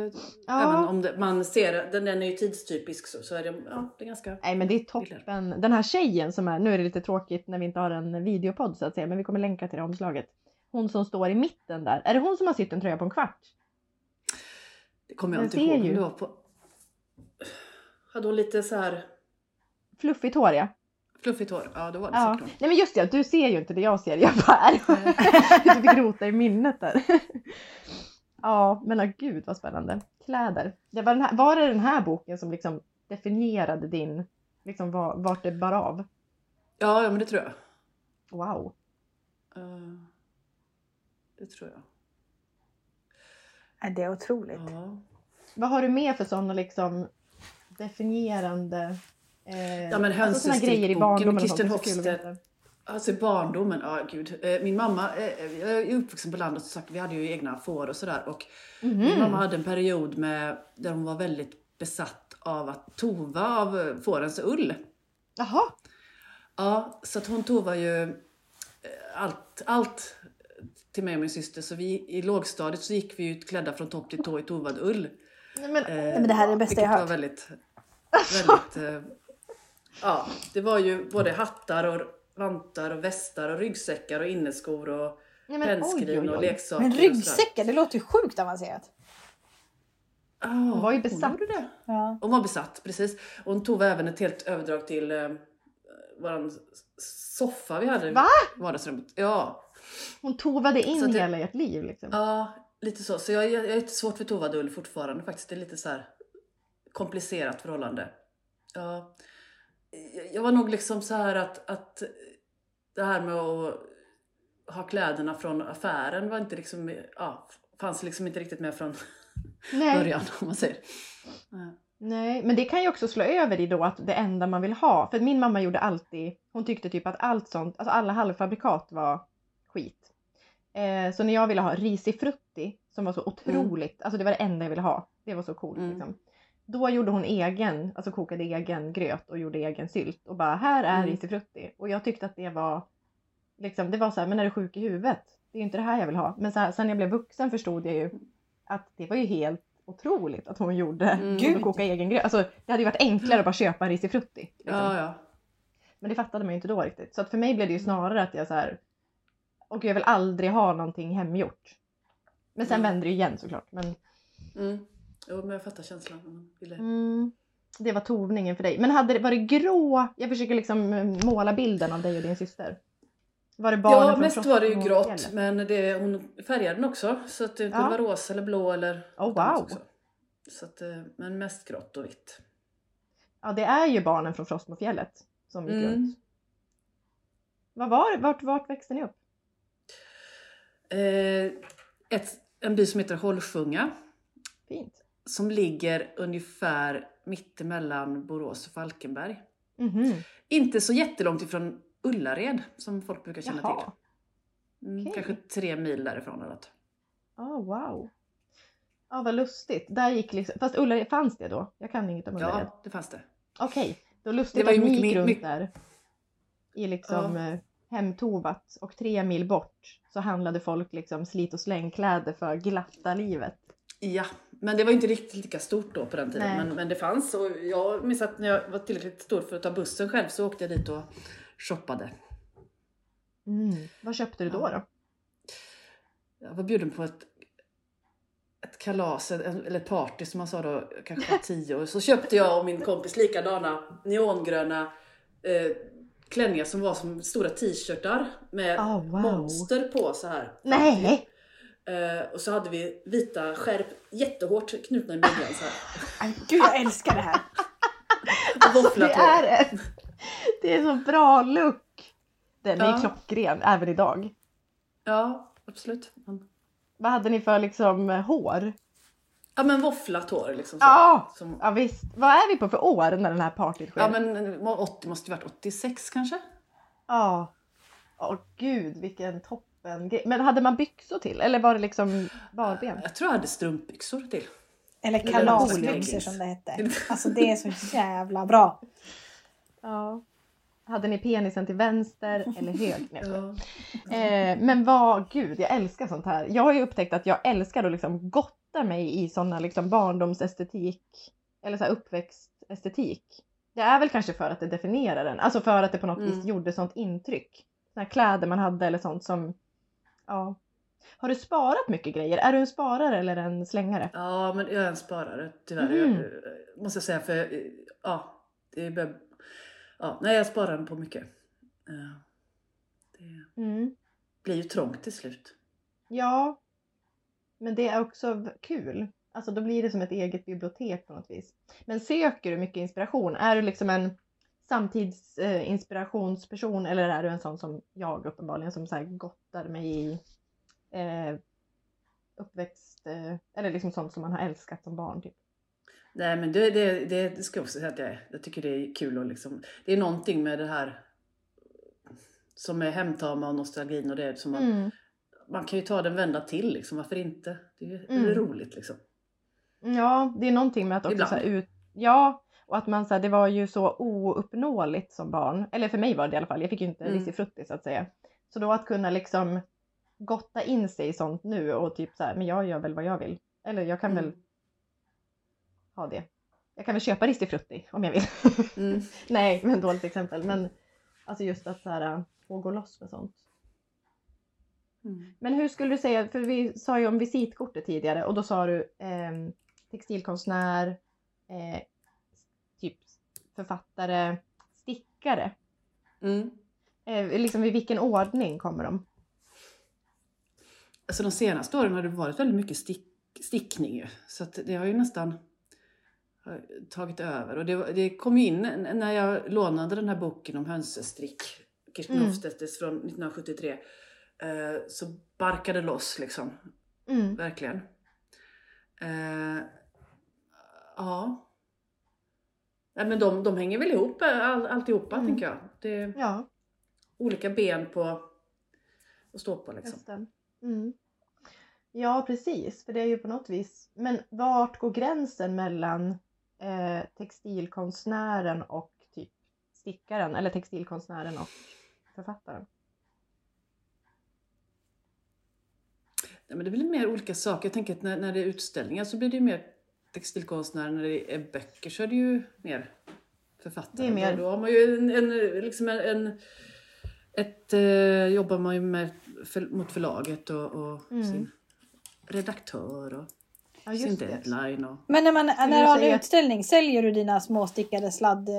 Ja. Även om det, man ser, den, den är ju tidstypisk så, så är det, ja, det är ganska... Nej men det är toppen. Den här tjejen som är, nu är det lite tråkigt när vi inte har en videopodd så att säga, men vi kommer länka till det omslaget. Hon som står i mitten där, är det hon som har sytt en tröja på en kvart? Det kommer jag Den inte ihåg ju. Hade hon lite så här Fluffigt hår ja. Fluffigt hår? Ja, det var det ja. säkert. Nej men just det, du ser ju inte det jag ser, jag bara är. Du fick rota i minnet där. Ja, men oh, gud vad spännande. Kläder. Det var, den här, var det den här boken som liksom definierade din, liksom var, vart det bar av? Ja, ja, men det tror jag. Wow. Eh, det tror jag. Nej, Det är otroligt. Ja. Vad har du med för sådana liksom definierande eh, Ja, men alltså såna grejer i Hönsestrickboken, barndomen och att Hofstedt. Alltså barndomen, ja gud. Eh, Min mamma, eh, jag är uppvuxen på landet, så sagt, vi hade ju egna får och sådär. Och Mhm. min mamma hade en period med, där hon var väldigt besatt av att tova av eh, fårens ull. Jaha, Ja, så att hon tovar ju eh, allt, allt till mig och min syster. Så vi i lågstadiet så gick vi ju klädda från topp till tå i tovad ull. Nej, men, Eh, men det här är det bästa jag vilket hört. väldigt, väldigt eh, Ja, det var ju både hattar och vantar och västar och ryggsäckar och inneskor och nej, men, pennskrin och leksaker. Men och sådär. ryggsäckar, det låter ju sjukt avancerat. Ja, Hon var ju besatt. gjorde det. Ja. Hon var besatt, precis. Och hon tog även ett helt överdrag till eh, våran soffa vi hade Va? i vardagsrummet. Ja, Hon tovade in det- hela ert liv liksom. ja, lite så. Så jag, jag, jag är lite svårt för Tovadull fortfarande faktiskt. Det är lite så här komplicerat förhållande. Ja, jag- var nog liksom så här att, att det här med att ha kläderna från affären var inte liksom, ja, fanns liksom inte riktigt med från Nej. början om man säger. Ja. Nej, men det kan ju också slå över i då att det enda man vill ha. För min mamma gjorde alltid, hon tyckte typ att allt sånt, alltså alla halvfabrikat var skit. Eh, så när jag ville ha risifrutti som var så otroligt, alltså det var det enda jag ville ha. Det var så coolt Mm. liksom. Då gjorde hon egen, alltså kokade egen gröt och gjorde egen sylt och bara här är Mm. risifrutti. Och jag tyckte att det var liksom, det var så här, men är du sjuk i huvudet? Det är ju inte det här jag vill ha. Men så här, sen jag blev vuxen förstod jag ju att det var ju helt otroligt att hon gjorde Mm. kunde koka egen gröt. Alltså det hade ju varit enklare att bara köpa en risifrutti. Liksom. Ja, ja. Men det fattade man ju inte då riktigt. Så att för mig blev det ju snarare att jag så här. Och jag vill aldrig ha någonting hemgjort. Men sen Mm. vände det ju igen såklart. Men Mm. Jo, men jag fattar känslan. man ville- mm, det var tovningen för dig. Men hade det, var det grå? Jag försöker liksom eh, måla bilden av dig och din syster. Var det barnen Ja, mest var det ju grått, men det, hon färgade den också. Så att det kunde Ja. vara rosa eller blå eller Oh, wow. också. Så att, eh, men mest grått och vitt. Ja, det är ju barnen från Frostmofjället som gick Mm. runt. Vad var? Vart, vart växte ni upp? Eh, ett, en by som heter Hållsjunga Fint. Som ligger ungefär mittemellan Borås och Falkenberg. Mhm. Inte så jättelångt ifrån Ullared som folk brukar känna Jaha. till. Mm, Okej. Kanske tre mil därifrån eller något. Oh, wow. Ja, vad lustigt. Där gick liksom... Fast Ullared, fanns det då? Jag kan inget om Ullared. Ja, det fanns det. Okej, då lustigt Det var att ni mycket- gick runt mycket- där. I liksom Ja. eh, hemtovat och tre mil bort så handlade folk liksom slit och slängkläder för glatta livet. Ja, men det var inte riktigt lika stort då på den tiden. Men, men det fanns och jag minns att när jag var tillräckligt stor för att ta bussen själv så åkte jag dit och shoppade. Mm. Vad köpte du då? Ja. då? Jag var bjuden på ett, ett kalas, eller ett party som man sa då, kanske var tio år. Så köpte jag och min kompis likadana neongröna eh, klänningar som var som stora t-shirtar med Ah, wow. monster på så här. Nej! Eh, och så hade vi vita skärp, jättehårt knutna i midjan så här. Gud, jag älskar det här. Och våfflat Det hår. är det! Det är så bra look! Den är Ja. klockren även idag. Ja, absolut. Men- Vad hade ni för liksom hår? Ja men våfflat hår liksom. Så. Ja! Som, Ja visst. Vad är vi på för år när den här partyt sker? ja men eh, 80 måste ju varit 86 kanske? Ja. Åh gud vilken grej. Men hade man byxor till? Eller var det liksom barben? Jag tror jag hade strumpbyxor till. Eller Eller kalasbyxor som det hette. Alltså det är så jävla bra. Ja. Hade ni penisen till vänster eller höger? Ja. eh, men vad, gud jag älskar sånt här. Jag har ju upptäckt att jag älskar att liksom gotta mig i såna liksom barndomsestetik. Eller så här uppväxtestetik. Det är väl kanske för att det definierar den. Alltså för att det på något Mm. vis gjorde sånt intryck. Såna här kläder man hade eller sånt som, ja. Har du sparat mycket grejer? Är du en sparare eller en slängare? ja men jag är en sparare tyvärr. Mhm. Jag, eh, måste jag säga för eh, ja, det bör, ja, nej jag sparar på mycket. Eh, Det Mm. blir ju trångt till slut. Ja, men det är också kul. Alltså då blir det som ett eget bibliotek på något vis. Men söker du mycket inspiration? Är du liksom en samtidsinspirationsperson eh, inspirationsperson eller är du en sån som jag uppenbarligen som så här gottar mig i eh, uppväxt eh, eller liksom sånt som man har älskat som barn typ? Nej men det, det, det, det ska jag också säga att jag är. Jag tycker det är kul och liksom, det är någonting med det här som är hemtama och nostalgin och det som man, Mm. man kan ju ta den vända till liksom, varför inte? Det är ju Mm. roligt liksom. Ja, det är någonting med att också Ibland. så ut... Ja, och att man så här, det var ju så ouppnåeligt som barn. Eller för mig var det i alla fall. Jag fick ju inte Mm. risifrutti så att säga. Så då att kunna liksom gotta in sig i sånt nu och typ så här, men jag gör väl vad jag vill. Eller jag kan Mm. väl ha det. Jag kan väl köpa risifrutti om jag vill. Mm. Nej, men dåligt exempel. Men alltså just att så här, få gå loss med sånt. Mm. Men hur skulle du säga, för vi sa ju om visitkortet tidigare och då sa du eh, textilkonstnär, eh, författare, stickare. Mm. Eh, liksom i vilken ordning kommer de? Alltså de senaste åren har det varit väldigt mycket stick, stickning ju. Så det har ju nästan har tagit över. Och det, det kom ju in när jag lånade den här boken om hönsestrick, Kirsten Mm. Från 1973. Eh, så barkade loss liksom, Mm. verkligen. Eh, ja. Nej, men de, de hänger väl ihop all, alltihopa Mm. tänker jag. Det Ja, olika ben på att stå på liksom. Mm. Ja, precis. För det är ju på något vis... Men vart går gränsen mellan eh, textilkonstnären och typ stickaren? Eller textilkonstnären och författaren? Nej, men det blir mer olika saker. Jag tänker att när, när det är utställningar så blir det mer textilkonstnärer. När det är böcker så är det ju mer författare. Det är mer- Då, har man ju en, en, liksom en, en ett, eh, jobbar man ju med för, mot förlaget och, och Mm. sin redaktör och Ja, sin deadline. Och, Men när, man, när du har en utställning, säljer du dina småstickade sladd...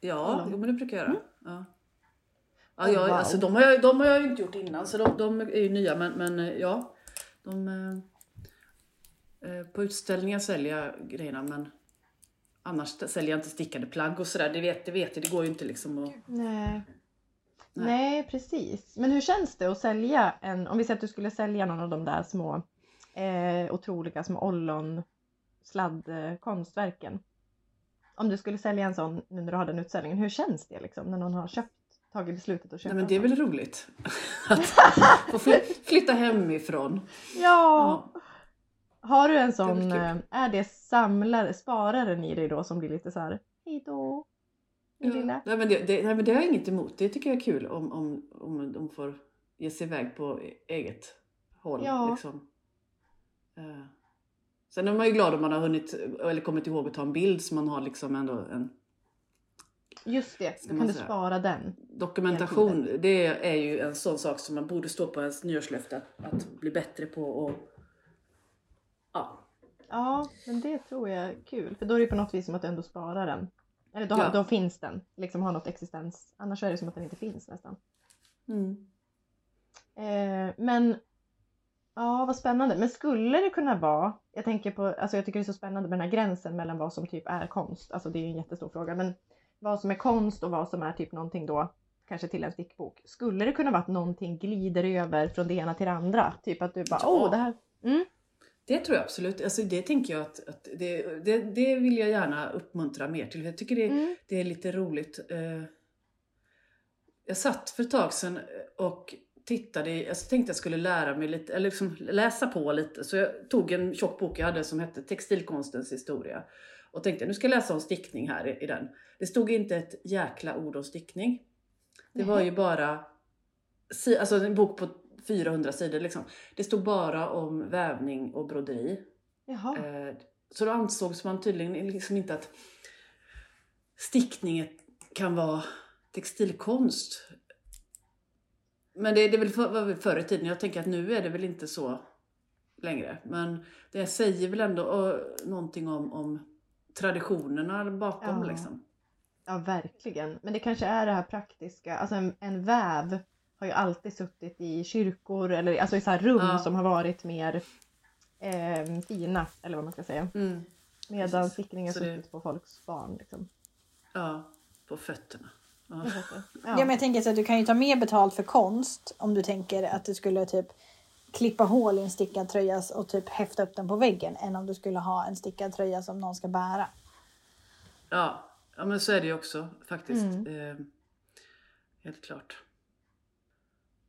ja, Mm. jo, men det brukar jag göra. Ja. Ja, Oh, jag, wow. alltså, de, har jag, de har jag inte gjort innan så de, de är ju nya men, men eh, ja. De, eh, eh, på utställningar säljer jag grejerna men annars säljer jag inte stickade plagg och sådär. Det vet, det vet jag, det går ju inte liksom att... Nej. Nej. Nej, precis. Men hur känns det att sälja en, om vi säger att du skulle sälja någon av de där små eh, otroliga små ollon sladdkonstverken. Om du skulle sälja en sån nu när du har den utställningen, hur känns det liksom när någon har köpt, tagit beslutet att köpa Nej men en det är väl roligt. att få fly, flytta hemifrån. Ja! Ja. Har du en Det är sån, väl eh, är det samlare, spararen i dig då som blir lite så här, hejdå, Ja. lilla? Nej, men det, det, nej men det har jag inget emot. Det tycker jag är kul om, om, om de får ge sig iväg på eget håll. Ja. Liksom. Eh, Sen är man ju glad om man har hunnit eller kommit ihåg att ta en bild så man har liksom ändå en Just det, då kan du säga. spara den. dokumentation. Det är ju en sån sak som man borde stå på ens nyårslöfte att, att bli bättre på och ja, Ja, men det tror jag är kul. För då är det på något vis som att du ändå sparar den. Eller då, Ja. då finns den, liksom har något existens. Annars är det som att den inte finns nästan. Eh, men ja, vad spännande. Men skulle det kunna vara, jag tänker på, alltså jag tycker det är så spännande med den här gränsen mellan vad som typ är konst. Alltså det är ju en jättestor fråga. Men vad som är konst och vad som är typ någonting då, kanske till en stickbok. Skulle det kunna vara att någonting glider över från det ena till det andra? Typ att du bara, Ja. åh det här. Mm. Det tror jag absolut. Alltså det tänker jag att, att det, det, det vill jag gärna uppmuntra mer till. Jag tycker det, Mm. det är lite roligt. Eh, Jag satt för ett tag sedan och tittade, jag tänkte jag skulle lära mig lite, eller liksom läsa på lite. Så jag tog en tjock bok jag hade som hette Textilkonstens historia. Och tänkte nu ska jag läsa om stickning här i, i den. Det stod inte ett jäkla ord om stickning. Det var ju bara, alltså en bok på 400 sidor liksom. Det stod bara om vävning och broderi. Jaha. Eh, Så då ansågs man tydligen liksom inte att stickning kan vara textilkonst. Men det, det är väl för, var väl förr i tiden. Jag tänker att nu är det väl inte så längre. Men det säger väl ändå eh, någonting om, om traditionerna bakom Ja. liksom. Ja, verkligen. Men det kanske är det här praktiska. Alltså en, en väv har ju alltid suttit i kyrkor eller alltså i så här rum Ja. som har varit mer eh, fina, eller vad man ska säga. Medan Precis. stickning har Så det- suttit på folks barn. Liksom. Ja, på fötterna. Ja. Ja. men jag tänker så att du kan ju ta mer betalt för konst om du tänker att du skulle typ klippa hål i en stickad tröja och typ häfta upp den på väggen än om du skulle ha en stickad tröja som någon ska bära. Ja, ja men så är det ju också faktiskt. Mm. Eh, helt klart.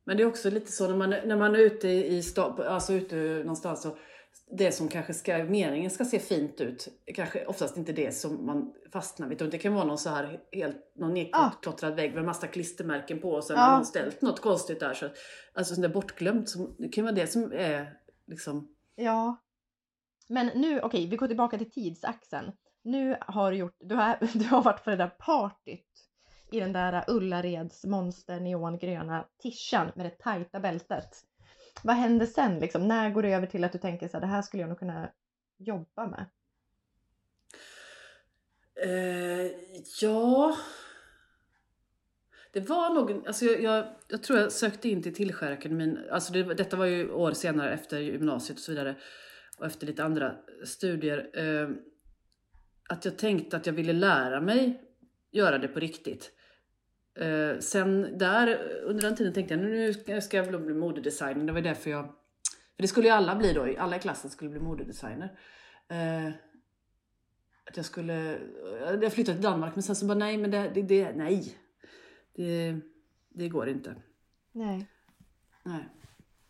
Men det är också lite så när man, när man är ute i sta, alltså ute någonstans så det som kanske ska, meningen ska se fint ut, kanske oftast inte det som man fastnar vid. Det kan vara någon så här helt, någon nedklottrad vägg med massa klistermärken på och sen Ja. har någon ställt något konstigt där. Så, alltså sånt där bortglömt, som, det kan vara det som är liksom ja. Men nu, okej, vi går tillbaka till tidsaxeln. Nu har du gjort, du har, du har varit på det där partyt i den där Ullareds monster neongröna tishan med det tajta bältet. Vad händer sen liksom? När går det över till att du tänker så här, det här skulle jag nog kunna jobba med? Eh, ja... Det var nog, alltså jag, jag, jag tror jag sökte in till Tillskärakademin, alltså det, detta var ju år senare efter gymnasiet och så vidare. Och efter lite andra studier. Eh, att jag tänkte att jag ville lära mig göra det på riktigt. Eh, sen där, under den tiden tänkte jag nu ska jag bli modedesigner. Det var därför jag, för det skulle ju alla bli då, alla i klassen skulle bli modedesigner. Eh, att jag skulle, jag flyttade till Danmark men sen så bara nej men det, det, det nej. Det, det går inte. Nej. Nej.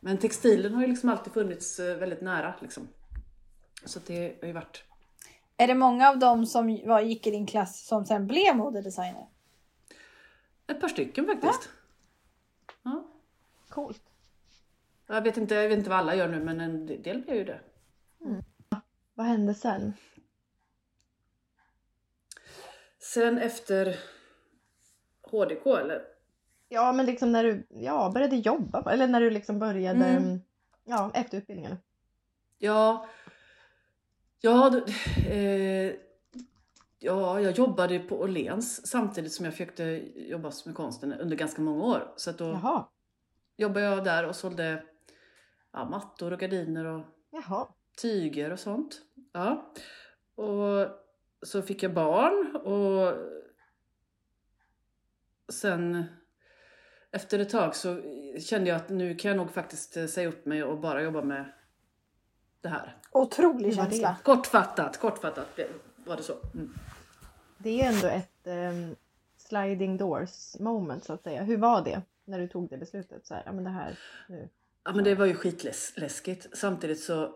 Men textilen har ju liksom alltid funnits eh, väldigt nära liksom. Så det har ju varit Är det många av dem som var, gick i din klass som sen blev modedesigner? Ett par stycken faktiskt. Ja. Coolt. Jag, vet inte, jag vet inte vad alla gör nu men en del blir ju det. Vad hände sen? Sen efter HDK eller? Ja, men liksom när du ja, började jobba, eller när du liksom började Mm. ja, efter utbildningen. Ja, ja, eh, ja, jag jobbade på Åhléns samtidigt som jag försökte jobba med konsten under ganska många år. Så att då Jaha. jobbade jag där och sålde ja, mattor och gardiner och Jaha. tyger och sånt. Ja. Och så fick jag barn och sen efter ett tag så kände jag att nu kan jag nog faktiskt eh, säga upp mig och bara jobba med det här. Otrolig känsla. Kortfattat, kortfattat var det så. Mm. Det är ändå ett ehm, sliding doors moment så att säga. Hur var det när du tog det beslutet? Så här, ja men det här nu. Ja men det var ju skitläskigt. Samtidigt så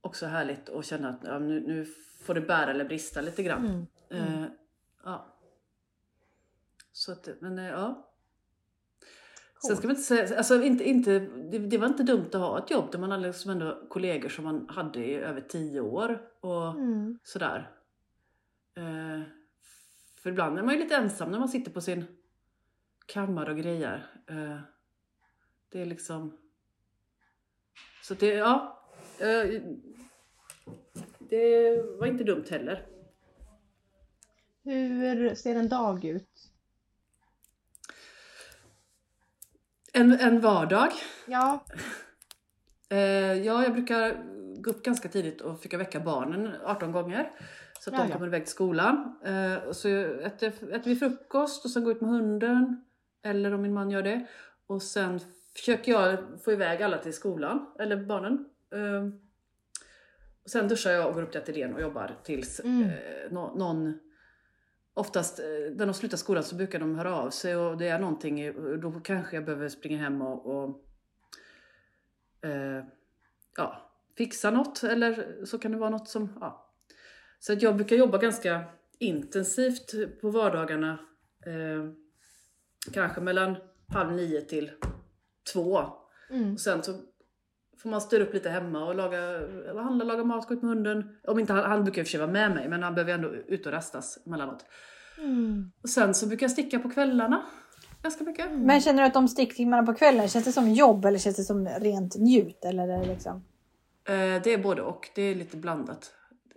också härligt att känna att ja, nu, nu får det bära eller brista lite grann. Mm. Eh, ja. Så att, men eh, ja. Sen ska man inte säga, alltså inte, inte, det, det var inte dumt att ha ett jobb där man hade liksom ändå kollegor som man hade i över tio år och Mm. sådär. Eh, för ibland är man ju lite ensam när man sitter på sin kammare och grejer. Eh, det är liksom... Så det, ja. Eh, det var inte dumt heller. Hur ser en dag ut? En, en vardag. Ja. Eh, ja, jag brukar gå upp ganska tidigt och försöka väcka barnen 18 gånger. Så att Ja, de ja. kommer iväg till skolan. Eh, så äter, äter vi frukost och sen går ut med hunden. Eller om min man gör det. Och sen försöker jag få iväg alla till skolan, eller barnen. Eh, och sen duschar jag och går upp till ateljén och jobbar tills Mm. eh, nå- någon Oftast eh, när de slutar skolan så brukar de höra av sig och det är någonting, då kanske jag behöver springa hem och, och eh, ja, fixa något eller så kan det vara något som, ja. Så att jag brukar jobba ganska intensivt på vardagarna. Eh, kanske mellan halv nio till två. Mm. Och sen så får man styra upp lite hemma och laga, eller handla, laga mat, gå ut med hunden. Om inte han, han brukar i och för sig vara med mig men han behöver ändå ut och rastas emellanåt. Mm. Och sen så brukar jag sticka på kvällarna. Ganska mycket. Men känner du att de sticktimmarna på kvällen, känns det som jobb eller känns det som rent njut? Eller är det liksom... Eh, det är både och. Det är lite blandat.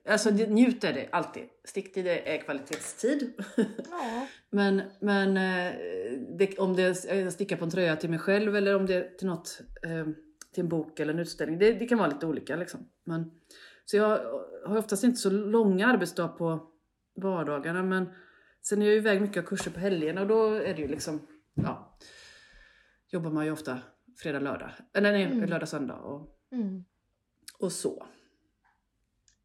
Alltså det, njut är det alltid. Sticktid är kvalitetstid. Ja. men men eh, det, om det är jag stickar på en tröja till mig själv eller om det är till något, eh, till en bok eller en utställning. Det, det kan vara lite olika liksom. Men, så jag har oftast inte så långa arbetsdagar på vardagarna men sen är jag iväg mycket av kurser på helgerna och då är det ju liksom, ja. Jobbar man ju ofta fredag, lördag. Eller nej, Mm. lördag, söndag och, Mm. och så.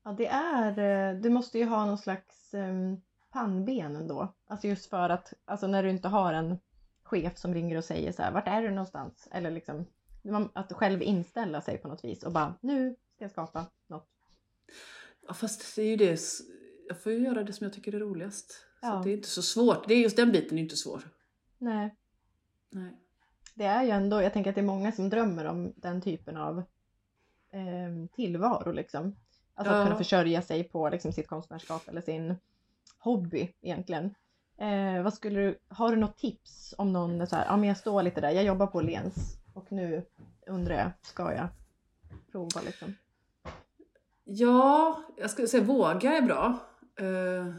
Ja, det är, eh, du måste ju ha någon slags um, pannben ändå. Alltså just för att, alltså när du inte har en chef som ringer och säger så här, vart är du någonstans? Eller liksom, att själv inställa sig på något vis och bara, nu ska jag skapa något. Ja, fast det är ju det. Jag får ju göra det som jag tycker är roligast. Så Ja. att det är inte så svårt. Det är just den biten är inte svår. Nej, Nej. det är ju ändå, jag tänker att det är många som drömmer om den typen av eh, tillvaro liksom. Alltså Ja. att kunna försörja sig på liksom, sitt konstnärskap eller sin hobby egentligen. Eh, vad skulle du, har du något tips om någon så här, ja men jag står lite där, jag jobbar på Lens och nu undrar jag, ska jag prova liksom? Ja, jag skulle säga våga är bra. Eh,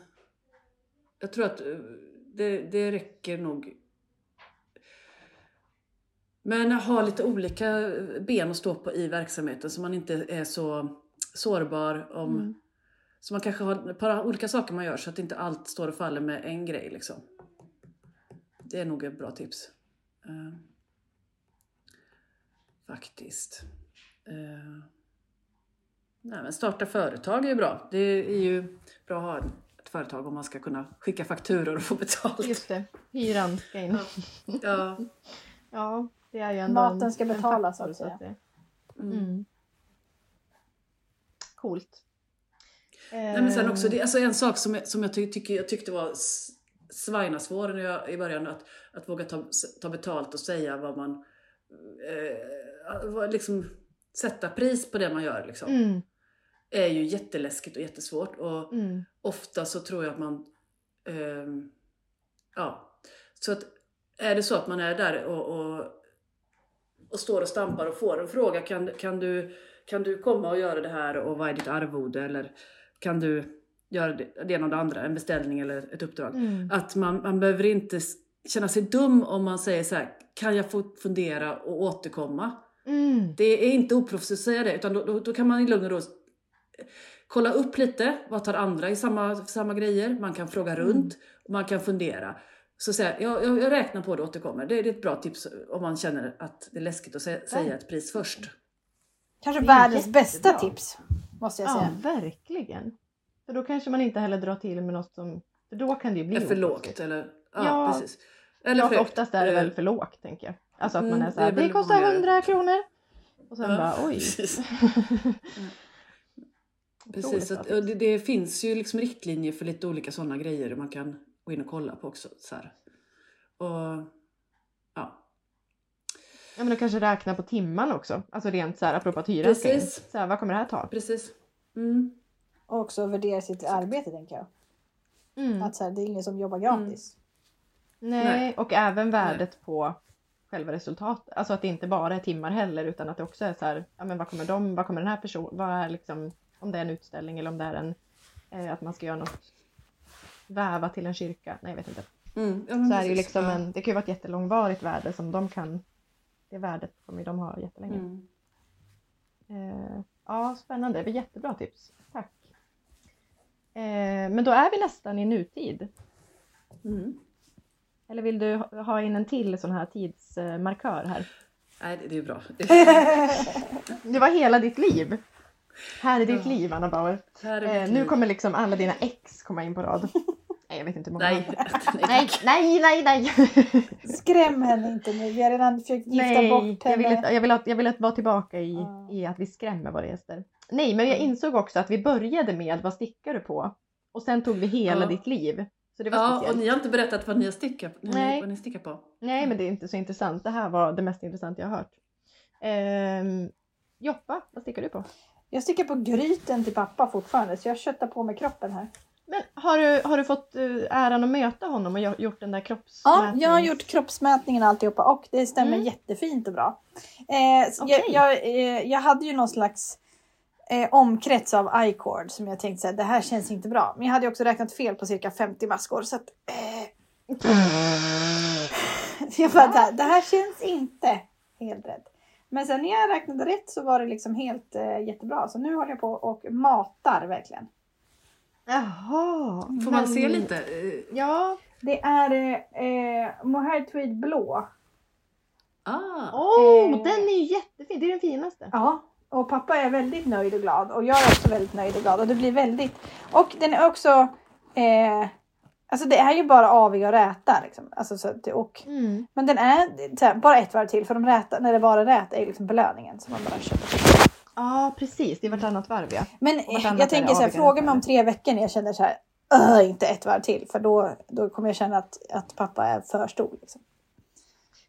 jag tror att eh, det, det räcker nog Men ha lite olika ben att stå på i verksamheten så man inte är så sårbar om... Mm. Så man kanske har ett par olika saker man gör så att inte allt står och faller med en grej liksom. Det är nog ett bra tips. Eh, faktiskt. Eh, nej men starta företag är ju bra. Det är ju bra att ha ett företag om man ska kunna skicka fakturor och få betalt. Just det, hyran ska in. Ja. Ja, det är ju ändå Maten en- ska en betalas, faktor, så att säga. Mm. Mm. Coolt. Nej, men sen också, Eh, det, alltså en sak som jag, som jag, ty, tycker, jag tyckte var s- svajnasvår när jag, i början, att, att våga ta, ta betalt och säga vad man... Eh, vad- liksom, sätta pris på det man gör liksom. Mm, är ju jätteläskigt och jättesvårt. Och mm, ofta så tror jag att man... ehm, ja. Så att är det så att man är där och, och, och står och stampar och får en fråga, kan, kan, du, kan du komma och göra det här och vad är ditt arvode? Eller kan du göra det, det ena och det andra, en beställning eller ett uppdrag? mm. Att man, man behöver inte känna sig dum om man säger så här, kan jag få fundera och återkomma? Mm. Det är inte oproffsigt att säga det, utan då, då, då kan man i lugn och ro kolla upp lite, vad tar andra i samma, samma grejer? Man kan fråga runt, och man kan fundera. Så säga, jag, jag, jag räknar på det och återkommer. Det är ett bra tips om man känner att det är läskigt att säga, säga ett pris först. Kanske världens bästa jättebra. tips. Måste jag Ja, säga. verkligen. För då kanske man inte heller drar till med något som... För då kan det ju bli Är för lågt eller? Ja, Ja. precis. Eller för oftast är det Eh, väl för lågt tänker jag. Alltså att man Mm, är så här, det det, kostar vanligare. 100 kronor. Och sen Ja, bara oj. precis. Att, och det, det finns ju liksom riktlinjer för lite olika sådana grejer man kan gå in och kolla på också. Så här. Och, ja. Ja men då kanske räkna på timmarna också. Alltså rent så här apropå att in. Precis. Så här, vad kommer det här ta? Precis. Mm. Och också värdera sitt arbete tänker jag. Mm. Att så här, det är ingen som jobbar gratis. Nej, Nej. och även värdet på själva resultatet. Alltså att det inte bara är timmar heller utan att det också är så här, ja men vad kommer de, vad kommer den här personen, vad är liksom, om det är en utställning eller om det är en, eh, att man ska göra något, väva till en kyrka, nej jag vet inte. Mm. Ja, Så är det ju liksom Ja. en, det kan ju vara ett jättelångvarigt värde som de kan, det värdet kommer de ha jättelänge. Mm. Eh, ja, spännande, det var jättebra tips. Tack. Eh, men då är vi nästan i nutid. Mm. Eller vill du ha- in en till sån här tidsmarkör här? Nej, det, är bra. Det var hela ditt liv. Här är ditt Ja. liv Anna Bauer. Här är Eh, nu liv. kommer liksom alla dina ex komma in på rad. Nej jag vet inte hur många. Nej, nej, nej, nej, nej. Skräm henne inte nu. Vi har redan försökt gifta nej bort jag, vill henne. att, jag, vill att, jag vill att vara tillbaka i, Ja. i att vi skrämmer våra gäster. Nej men jag insåg också att vi började med vad stickar du på? Och sen tog vi hela Ja. ditt liv. Så det var Ja, och speciellt. ni har inte berättat vad ni har stickat, Nej. vad ni stickar på. Nej men det är inte så intressant. Det här var det mest intressanta jag har hört. Ehm, Joppa, vad stickar du på? Jag sticker på gryten till pappa fortfarande så jag köttar på med kroppen här. Men har du, har du fått eh, äran att möta honom och gjo- gjort den där Ja, kroppsmätningen? jag har gjort kroppsmätningen och alltihopa och det stämmer Mm. jättefint och bra. Eh, Okej. jag, jag, eh, jag hade ju någon slags eh, omkrets av i-cord som jag tänkte att det här känns inte bra. Men jag hade också räknat fel på cirka 50 maskor så att eh, jag bara, det, här, det här känns inte helt rätt. Men sen när jag räknade rätt så var det liksom helt eh, jättebra. Så nu håller jag på och matar verkligen. Jaha. Får man se lite? Eh, Ja. Det är eh, mohair tweed blå. Ah, Åh, Eh. den är ju jättefin. Det är den finaste. Ja, och pappa är väldigt nöjd och glad och jag är också väldigt nöjd och glad och det blir väldigt och den är också eh, Alltså det är ju bara aviga och räta liksom. Alltså, så att, och, Mm. men den är så här, bara ett varv till för de räta, när det bara rät är ju liksom belöningen som man bara köper. Ja, precis. Det är vartannat varv ja. Men är jag tänker så här, fråga mig räta. om tre veckor när jag känner så här, "Åh, inte ett varv till för då, då kommer jag känna att, att pappa är för stor. Liksom.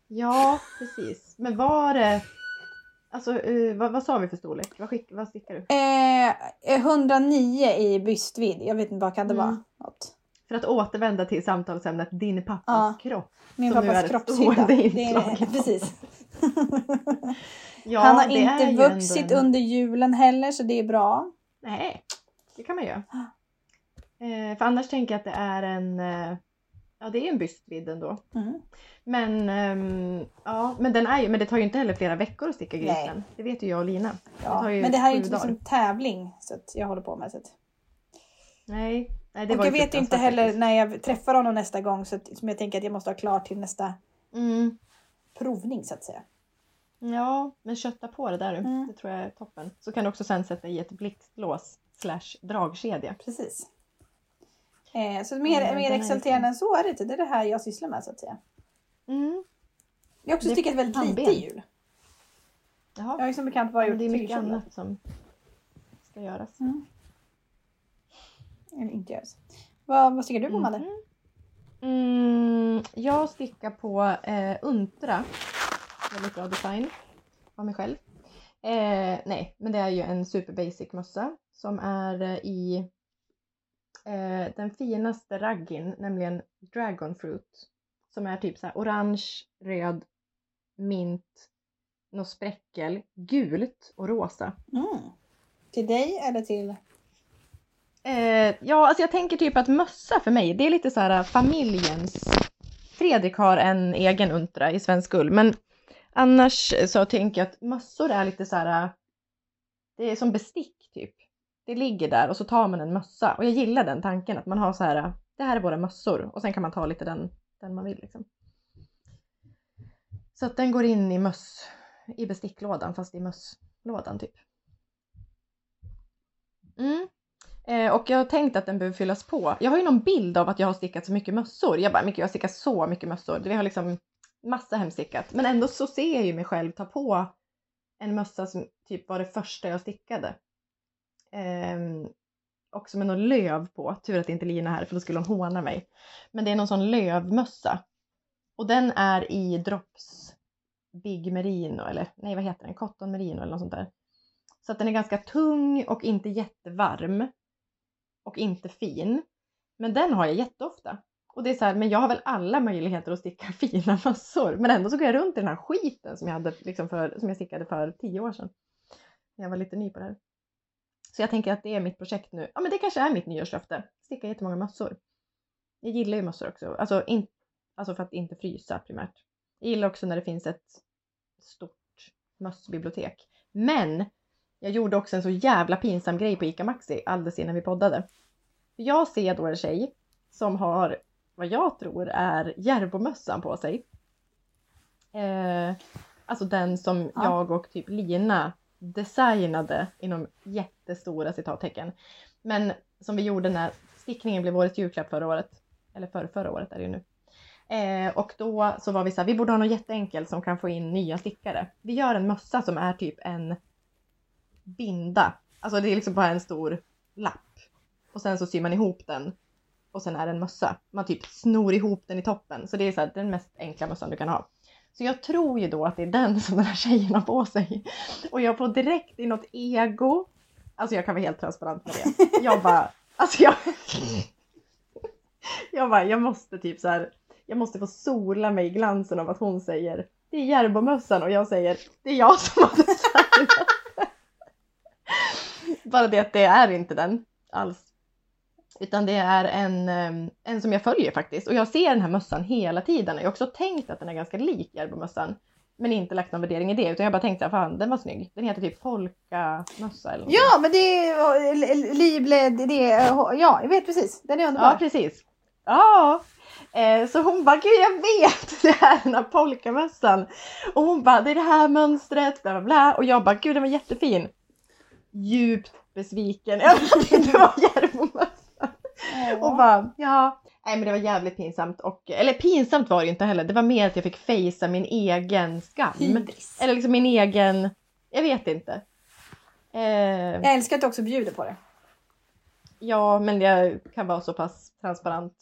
Ja, precis. Men var det... Alltså, eh, vad, vad sa vi för storlek? Vad, skick, vad stickar du? Eh, 109 i brystvidd, jag vet inte vad kan det Mm. vara? Något. För att återvända till samtalsämnet din pappas Ja. kropp. Min pappas kroppshydda. precis. Ja, Han har inte vuxit en- under julen heller så det är bra. Nej, det kan man göra. Eh, för annars tänker jag att det är en... Ja det är en bystvidd ändå. Mm. Men, ehm, ja, men, den är ju, men det tar ju inte heller flera veckor att sticka grisen. Nej. Det vet ju jag och Lina. Ja. ju Men det här är ju inte liksom dagar. tävling så att jag håller på med. Så att. Nej, nej det Och var jag vet ju inte heller faktiskt. när jag träffar honom nästa gång så att, som jag tänker att jag måste ha klart till nästa Mm. provning så att säga. Ja, men kötta på det där. Mm. Det tror jag är toppen. Så kan du också sen sätta i ett blixtlås slash dragkedja. Precis. Eh, så mer, Mm, mer exalterande än så är det inte. Det är det här jag sysslar med så att säga. Mm. Jag också Det är stickat väldigt pannben. lite jul. Jaha. Jag har ju som bekant bara gjort det är mycket tyllkjolar. annat som ska göras. Mm. Eller inte görs. Vad, vad stickar du på Madde? Mhm. Mm, jag stickar på eh, Untra. Väldigt bra design av mig själv. Eh, nej, men det är ju en super basic mössa som är eh, i eh, den finaste raggin, nämligen Dragon Fruit. Som är typ så här orange, röd, mint, något spräckel, gult och rosa. Mm. Till dig eller till... Eh, ja, alltså jag tänker typ att mössa för mig, det är lite så här familjens... Fredrik har en egen untra i svensk ull, men annars så tänker jag att mössor är lite så här... Det är som bestick typ. Det ligger där och så tar man en mössa och jag gillar den tanken att man har så här. Äh, det här är våra mössor och sen kan man ta lite den, den man vill liksom. Så att den går in i möss i besticklådan fast i mösslådan typ. Mm. Eh, och jag har tänkt att den behöver fyllas på. Jag har ju någon bild av att jag har stickat så mycket mössor. Jag bara, mycket, jag har stickat så mycket mössor. Vi har liksom massa hemstickat. Men ändå så ser jag ju mig själv ta på en mössa som typ var det första jag stickade eh, också med något löv på. Tur att inte Lina är här för då skulle hon håna mig. Men det är någon sån lövmössa. Och den är i Drops Big Merino eller nej vad heter den? Cotton Merino eller något sånt där. Så att den är ganska tung och inte jättevarm. Och inte fin. Men den har jag jätteofta. Och det är så här, men jag har väl alla möjligheter att sticka fina mössor. Men ändå så går jag runt i den här skiten som jag, hade liksom för, som jag stickade för tio år sedan. När jag var lite ny på det här. Så jag tänker att det är mitt projekt nu. Ja men det kanske är mitt nyårslöfte. Sticka jättemånga mössor. Jag gillar ju mössor också. Alltså, in, alltså för att inte frysa primärt. Jag gillar också när det finns ett stort mössbibliotek. Men jag gjorde också en så jävla pinsam grej på ICA Maxi alldeles innan vi poddade. Jag ser då en tjej som har vad jag tror är Järvomössan på sig. Eh, alltså den som Ja. jag och typ Lina designade inom jättestora citattecken. Men som vi gjorde när stickningen blev årets julklapp förra året. Eller för, förra året är det ju nu. Eh, och då så var vi så här, vi borde ha något jätteenkelt som kan få in nya stickare. Vi gör en mössa som är typ en binda. Alltså det är liksom bara en stor lapp. Och sen så syr man ihop den. Och sen är det en mössa. Man typ snor ihop den i toppen. Så det är så här, den mest enkla mössan du kan ha. Så jag tror ju då att det är den som den här tjejen har på sig. Och jag får direkt i något ego. Alltså jag kan vara helt transparent med det. Jag bara, alltså jag... Jag bara, jag måste typ så här. Jag måste få sola mig i glansen av att hon säger det är Järbomössan och jag säger det är jag som har designat. Bara det att det är inte den alls. Utan det är en, em, en som jag följer faktiskt. Och jag ser den här mössan hela tiden. Jag har också tänkt att den är ganska lik Järbomössan. Men inte lagt någon värdering i det. Utan jag bara tänkte att den var snygg. Den heter typ polkamössa eller något Ja, men det är Lible, det, det ja, jag vet precis. Den är Ja, underbar. precis. Ja, eh, så hon bara, gud jag vet, det här är den här polkamössan. Och hon bara, det är det här mönstret, bla bla bla. Och jag bara, gud den var jättefin. Djupt besviken över att det inte var Järvomössan. Och bara, ja. Nej men det var jävligt pinsamt. Och, eller pinsamt var det inte heller. Det var mer att jag fick fejsa min egen skam. Hybris. Eller liksom min egen, jag vet inte. Eh, Jag älskar att du också bjuder på det. Ja, men jag kan vara så pass transparent.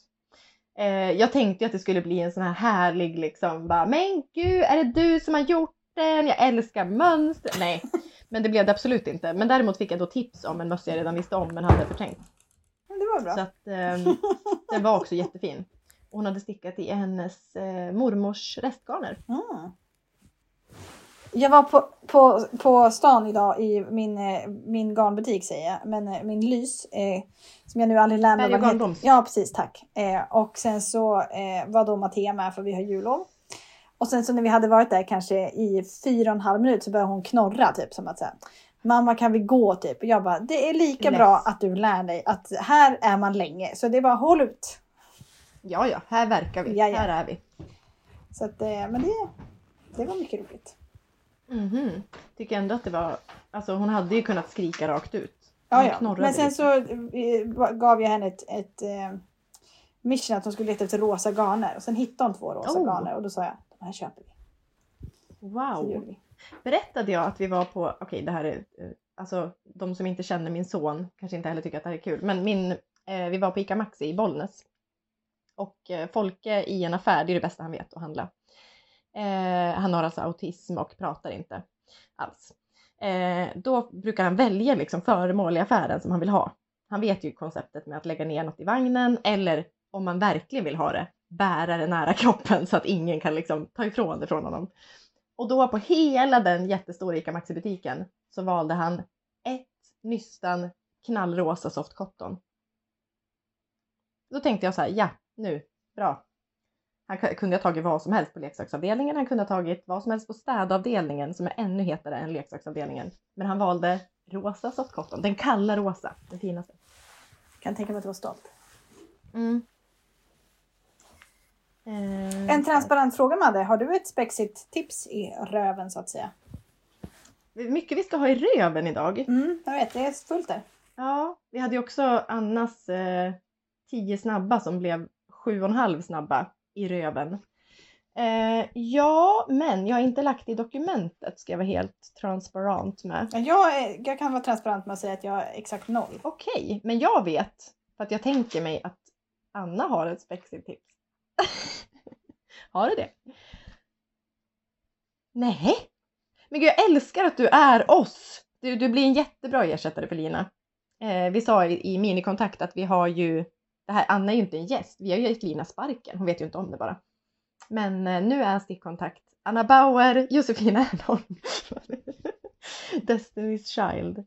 Eh, jag tänkte ju att det skulle bli en sån här härlig liksom bara, men gud, är det du som har gjort den? Jag älskar mönster. Nej, men det blev det absolut inte. Men däremot fick jag då tips om en mössa jag redan visste om men hade förträngt. Var bra. Så att eh, den var också jättefin. Hon hade stickat i hennes eh, mormors restgarner. Mm. Jag var på, på, på stan idag i min, eh, min garnbutik säger jag, men eh, min Lys. Eh, som jag nu aldrig lär mig vad heter. Ja precis, tack. Eh, och sen så eh, var då Mattea med för vi har jullov. Och sen så när vi hade varit där kanske i fyra och en halv minut så började hon knorra typ som att säga Mamma kan vi gå typ? Och jag bara, det är lika Lätt. bra att du lär dig att här är man länge. Så det är bara håll ut. Ja, ja, här verkar vi. Ja, ja. Här är vi. Så att, eh, men det, det var mycket roligt. Mhm. Tycker ändå att det var, alltså hon hade ju kunnat skrika rakt ut. Ja, Hon ja. Men sen så eh, gav jag henne ett, ett eh, mission att hon skulle leta efter rosa garner. Och sen hittade hon två rosa Oh. garner och då sa jag, de här köper vi. Wow! Berättade jag att vi var på, okej det här är, eh, alltså de som inte känner min son kanske inte heller tycker att det här är kul, men min, eh, vi var på ICA Maxi i Bollnäs. Och eh, Folke i en affär, det är det bästa han vet att handla. Eh, han har alltså autism och pratar inte alls. Eh, då brukar han välja liksom föremål i affären som han vill ha. Han vet ju konceptet med att lägga ner något i vagnen eller om man verkligen vill ha det, bära det nära kroppen så att ingen kan liksom ta ifrån det från honom. Och då på hela den jättestora ICA Maxi-butiken så valde han ett nystan knallrosa soft cotton. Då tänkte jag så här, ja nu, bra. Han kunde ha tagit vad som helst på leksaksavdelningen, han kunde ha tagit vad som helst på städavdelningen som är ännu hetare än leksaksavdelningen. Men han valde rosa soft cotton, den kalla rosa, den finaste. Kan tänka mig att du var stolt. Mm. Eh, En transparent fråga Madde, har du ett spexigt tips i röven så att säga? Mycket vi ska ha i röven idag. Mm, jag vet, det är fullt där. Ja, vi hade ju också Annas eh, tio snabba som blev sju och en halv snabba i röven. Eh, ja, men jag har inte lagt i dokumentet ska jag vara helt transparent med. Ja, Jag, är, jag kan vara transparent med att säga att jag är exakt noll. Okej, men jag vet för att jag tänker mig att Anna har ett spexigt tips. har du det? Nej, men gud jag älskar att du är oss. Du, du blir en jättebra ersättare för Lina. Eh, vi sa i, i minikontakt att vi har ju, det här, Anna är ju inte en gäst, vi har ju gett Lina sparken, hon vet ju inte om det bara. Men eh, nu är stickkontakt Anna Bauer, Josefin Ernholm, Destiny's Child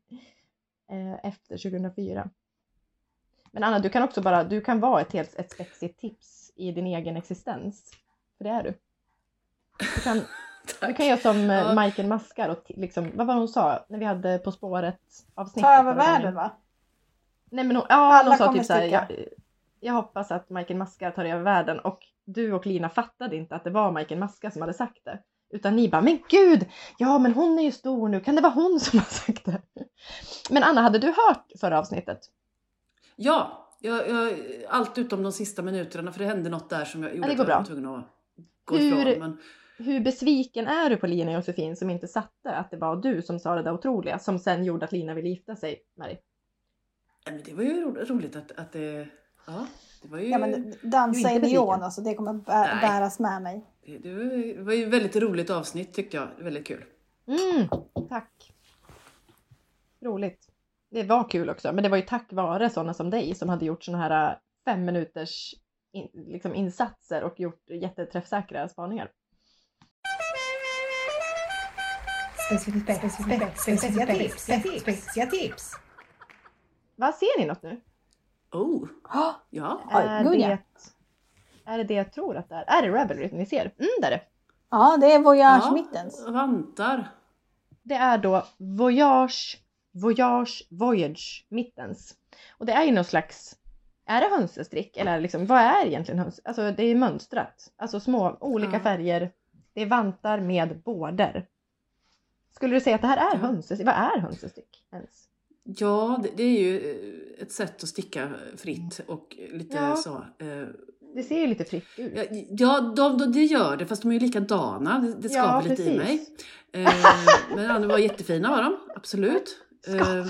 eh, efter 2004. Men Anna, du kan också bara, du kan vara ett helt ett spexigt tips i din egen existens. För det är du. Du kan, du kan göra som eh, Ja. Majken Maskar och liksom, vad var hon sa när vi hade På spåret avsnittet? Ta över världen va? Nej men hon, ja, Alla hon sa typ såhär, jag, jag hoppas att Majken Maskar tar över världen och du och Lina fattade inte att det var Majken Maskar som hade sagt det. Utan ni bara, men gud, ja men hon är ju stor nu, kan det vara hon som har sagt det? Men Anna, hade du hört förra avsnittet? Ja, jag, jag, allt utom de sista minuterna för det hände något där som jag gjorde det går att jag var bra. tvungen att gå Hur- ifrån. Men, Hur besviken är du på Lina och Josefin som inte satte att det var du som sa det där otroliga som sen gjorde att Lina ville gifta sig med dig? det var ju ro, roligt att, att det... Ja, det var ju... Ja men dansa i neon alltså, det kommer bä- Nej. bäras med mig. det, det var- det var ju ett väldigt roligt avsnitt tyckte jag. Väldigt kul. Mm, tack! Roligt. Det var kul också, men det var ju tack vare sådana som dig som hade gjort sådana här äh, fem minuters in, liksom insatser och gjort jätteträffsäkra spaningar. Specifica tips. Vad ser ni något nu? Oh, ja. Är, det, är det det jag tror att det är? Är det Revelry ni ser? Mm, det är det. ja, det är Voyage ja Mittens. vantar. Det är då Voyage, Voyage, Voyage mittens. Och det är ju någon slags, är det hönsestrick eller liksom, vad är egentligen höns? Alltså det är mönstrat, alltså små olika Ja. färger. Det är vantar med border. Skulle du säga att det här är Ja. hönsestrick? Vad är hönsestrick ens? Ja, det, är ju eh, ett sätt att sticka fritt och lite Ja. så. eh, Det ser ju lite fritt ut. Ja, ja de, de, det gör det, fast de är ju likadana. Det, det Ja, skaver lite i mig. Eh, men ja, de var jättefina var de, absolut. Eh,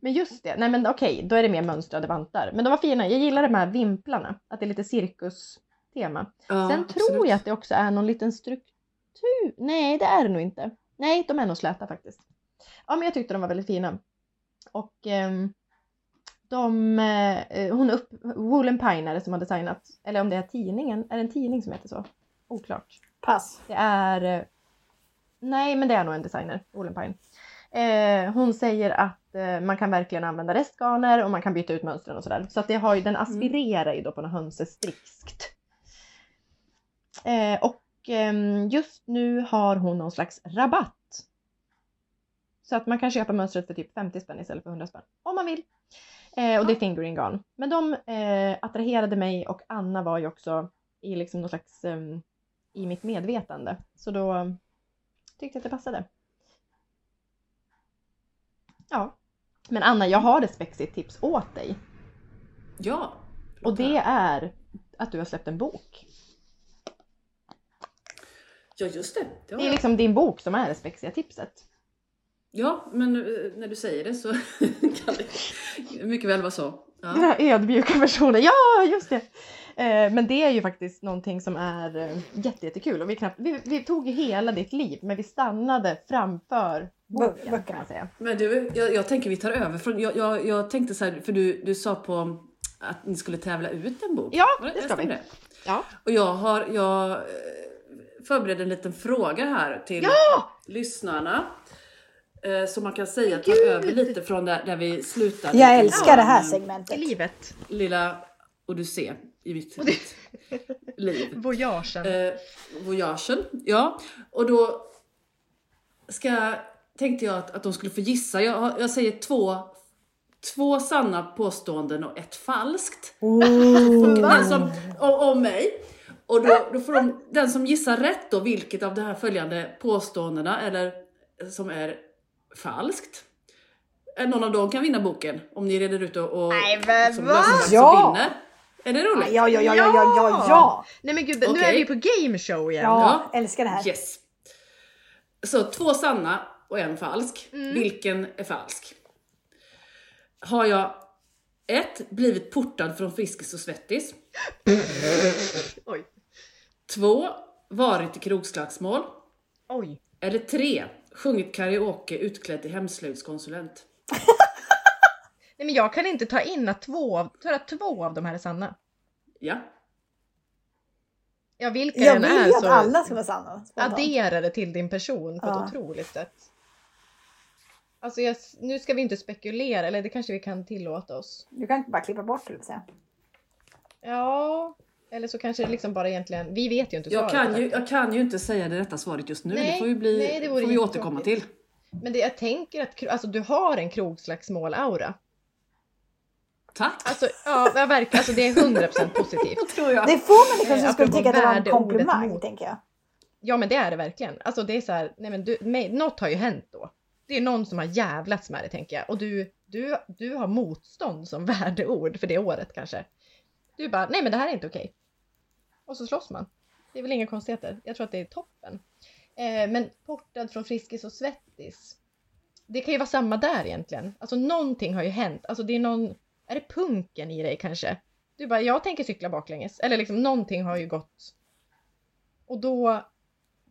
Men just det, nej men okej, då är det mer mönstrade vantar. Men de var fina, jag gillar de här vimplarna, att det är lite cirkustema. ja, Sen absolut. tror jag att det också är någon liten struktur. Nej, det är det nog inte. Nej, de är nog släta faktiskt. Ja, men jag tyckte de var väldigt fina. Och ehm, de, eh, hon upp, Woolen Pine är det som har designat. Eller om det är tidningen, är det en tidning som heter så? Oklart. Pass. Det är, eh, Nej, men det är nog en designer, Olenpine. Eh, hon säger att eh, man kan verkligen använda restgarner och man kan byta ut mönstren och sådär. Så att det har ju, den aspirerar ju då på något hönsestrixkt. Eh, och ehm, just nu har hon någon slags rabatt. Så att man kan köpa mönstret för typ 50 spänn istället för 100 spänn. Om man vill. Eh, och det är fingering garn. Men de eh, attraherade mig och Anna var ju också i liksom någon slags ehm, i mitt medvetande. Så då tyckte jag att det passade. Ja. Men Anna, jag har ett spexigt tips åt dig. Ja. Och det är att du har släppt en bok. Ja, just det. det Det är jag. liksom din bok som är det spexiga tipset. Ja, men eh, när du säger det så kan det mycket väl vara så. Den Ja. här ödmjuka versionen, ja just det! Eh, Men det är ju faktiskt någonting som är eh, jätte, jättekul. Och vi, knappt, vi, vi tog ju hela ditt liv men vi stannade framför boken kan böckerna. man säga. Men du, jag, jag tänker vi tar över från, jag, jag, jag tänkte så här, för du, du sa på att ni skulle tävla ut en bok. Ja, det ska vi. stämmer Ja. Och jag har, jag eh, förberedde en liten fråga här till Ja! lyssnarna. Eh, Så man kan säga ta Gud! över lite från där, där vi slutade. Jag älskar det här vår, segmentet. I livet. Lilla odyssé i mitt, liv. Voyagen. Eh, voyagen, ja. Och då ska, tänkte jag att, att de skulle få gissa. Jag, jag säger två, två sanna påståenden och ett falskt. Den som, om, om mig. Och då, då får de, den som gissar rätt då vilket av de här följande påståendena eller som är falskt. eh, Någon av dem kan vinna boken om ni reder ut och, och Nej, men som det Ja! som vinner. Är det roligt? Ja, ja, ja, ja, ja, ja, ja. Nej men gud, nu Okej. är vi på game show igen. Ja, älskar det här. Yes. Så två sanna och en falsk. Mm. Vilken är falsk? Har jag ett, blivit portad från Friskis och Svettis. Oj. Två, varit i krogslagsmål. Oj. Eller tre, sjungit karaoke utklädd till hemslöjdskonsulent. Nej men jag kan inte ta in att två, av- tror att två av de här är sanna. Ja. Ja vilka Jag den vill är ju att så alla ska vara sanna. spontant. addera det till din person på Ja. ett otroligt sätt. Alltså jag, nu ska vi inte spekulera, eller det kanske vi kan tillåta oss. Du kan inte bara klippa bort det. säga. Ja, eller så kanske det liksom bara egentligen, vi vet ju inte Jag svaret. kan, ju, jag kan ju inte säga det rätta svaret just nu. Nej, det får, ju bli, nej, det får vi återkomma till. Men det, jag tänker att alltså, du har en krogslagsmål-aura. Tack! Alltså, ja, jag verkar, alltså det är 100% positivt. tror jag. Det är få människor som Eh, skulle tycka att det var en komplimang, tänker jag. Ja men det är det verkligen. Alltså det är så här, nej men du, mig, något har ju hänt då. Det är någon som har jävlats med det tänker jag. Och du, du, du har motstånd som värdeord för det året kanske. Du bara, nej men det här är inte okej. Och så slåss man. Det är väl inga konstigheter. Jag tror att det är toppen. Eh, men portad från Friskis och Svettis. Det kan ju vara samma där egentligen. Alltså någonting har ju hänt. Alltså det är någon, är det punken i dig kanske? Du bara, jag tänker cykla baklänges. Eller liksom någonting har ju gått. Och då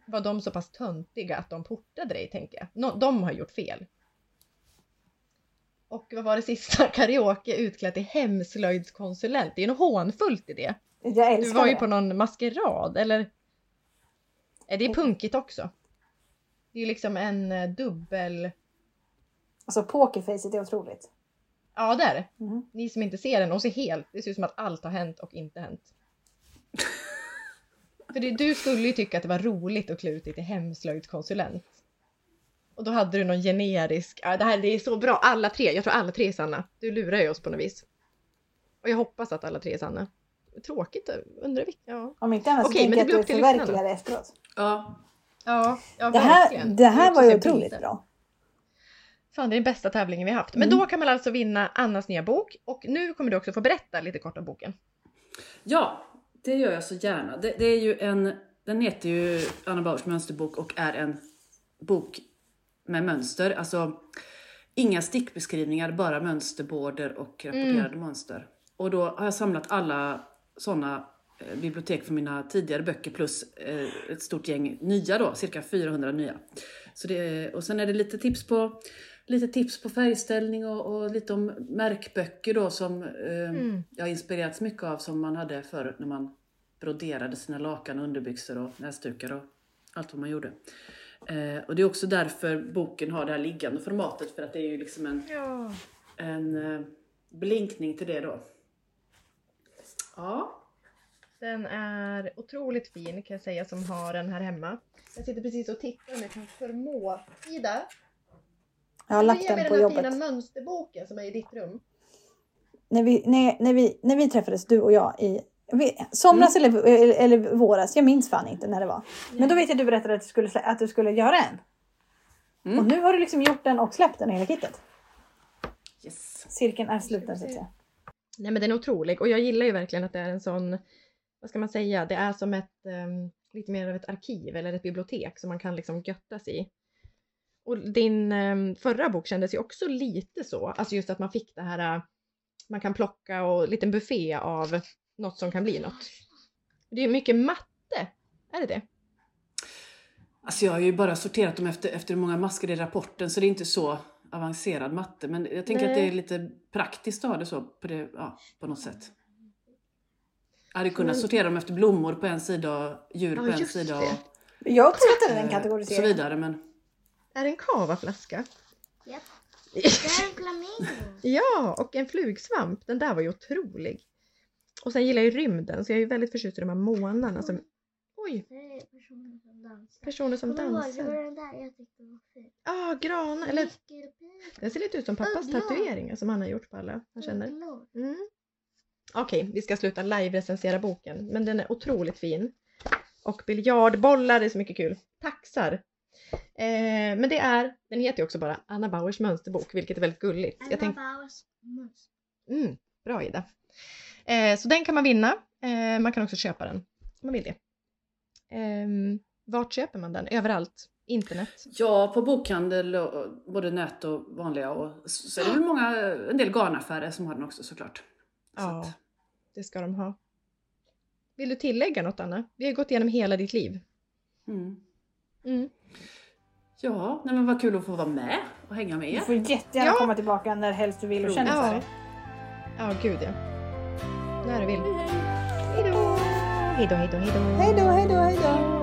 var de så pass töntiga att de portade dig, tänker jag. De har gjort fel. Och vad var det sista? Karaoke utklädd till hemslöjdskonsulent. Det är ju något hånfullt i det. Jag Du älskar var ju det. på någon maskerad, eller? Är det punkigt också? Det är ju liksom en eh, dubbel... Alltså pokerfacet är otroligt. Ja, det är det. Mm. Ni som inte ser den och ser helt, det ser ut som att allt har hänt och inte hänt. För det, du skulle ju tycka att det var roligt att klä ut dig till hemslöjdskonsulent. Och då hade du någon generisk, ja det här det är så bra, alla tre, jag tror alla tre är sanna. Du lurar ju oss på något vis. Och jag hoppas att alla tre är sanna. Tråkigt, undrar vi. Ja, Om inte annat så Okej, tänker jag att du förverkligar det efteråt. Ja, ja, ja Det här, verkligen. det här var ju otroligt bra. Fan, det är den bästa tävlingen vi haft. Men Mm. då kan man alltså vinna Annas nya bok. Och nu kommer du också få berätta lite kort om boken. Ja, det gör jag så gärna. Det, det är ju en, den heter ju Anna Bauers mönsterbok och är en bok med mönster. Alltså inga stickbeskrivningar, bara mönsterborder och rapporterade mönster. Och då har jag samlat alla sådana eh, bibliotek för mina tidigare böcker plus eh, ett stort gäng nya då, cirka 400 nya. Så det, och sen är det lite tips på Lite tips på färgställning och, och lite om märkböcker då som eh, Mm. jag har inspirerats mycket av som man hade förr när man broderade sina lakan underbyxor och näsdukar och allt vad man gjorde. Eh, och det är också därför boken har det här liggande formatet för att det är ju liksom en, Ja. en eh, blinkning till det då. Ja. Den är otroligt fin kan jag säga som har den här hemma. Jag sitter precis och tittar om jag kan förmå. Ida, Jag har lagt den på här jobbet. fina mönsterboken som är i ditt rum. När vi, när, när, vi, när vi träffades, du och jag, i vi, somras Mm. eller, eller, eller våras, jag minns fan inte när det var. Men då vet jag att du berättade att du skulle, att du skulle göra en. Mm. Och nu har du liksom gjort den och släppt den i hela kittet. Yes. Cirkeln är sluten så att säga. Nej men den är otrolig och jag gillar ju verkligen att det är en sån, vad ska man säga, det är som ett, ehm, lite mer av ett arkiv eller ett bibliotek som man kan liksom göttas i. Och din ehm, förra bok kändes ju också lite så, alltså just att man fick det här, äh, man kan plocka och en liten buffé av något som kan bli något. Det är ju mycket matte, är det det? Alltså jag har ju bara sorterat dem efter, efter hur många masker i rapporten så det är inte så avancerad matte. Men jag tänker att det Nej. är lite praktiskt att ha det så på, det, ja, på något sätt. Jag hade kunnat sortera dem efter blommor på en sida och djur Ja, på en sida och Jag uppskattade den eh, så kategoriseringen. vidare. Men Är det en kavaflaska? Japp. Det är en flamingo. Ja, och en flugsvamp. Den där var ju otrolig. Och sen gillar jag ju rymden, så jag är ju väldigt förtjust i de här månarna som... Oj! Personer som dansar. Personer som ihåg, Det var dansar. den där jag tyckte var fin. Ja, ah, gran. Eller den ser lite ut som pappas Ugglor. tatueringar som han har gjort på alla han känner. Mm. Okej, vi ska sluta live-recensera boken, men den är otroligt fin. Och biljardbollar, är så mycket kul. Taxar. Eh, men det är, den heter ju också bara Anna Bauers mönsterbok, vilket är väldigt gulligt. Jag Anna tänk, Bauers mus. mm, bra Ida. Eh, så den kan man vinna. Eh, man kan också köpa den om man vill det. Eh, vart köper man den? Överallt. Internet. ja, på bokhandel, och, både nät och vanliga. Och, så är det väl många, en del garnaffärer som har den också såklart. Så Ja. att, Det ska de ha. Vill du tillägga något Anna? Vi har gått igenom hela ditt liv. mm. Mm. Ja, nej men vad kul att få vara med och hänga med Du er. får jättegärna Ja. komma tillbaka när helst du vill och känner för Ja. det. Ja, gud ja. När du vill. Hej då! Hej då, hej då, hej då. Hej då, hej då, hej då.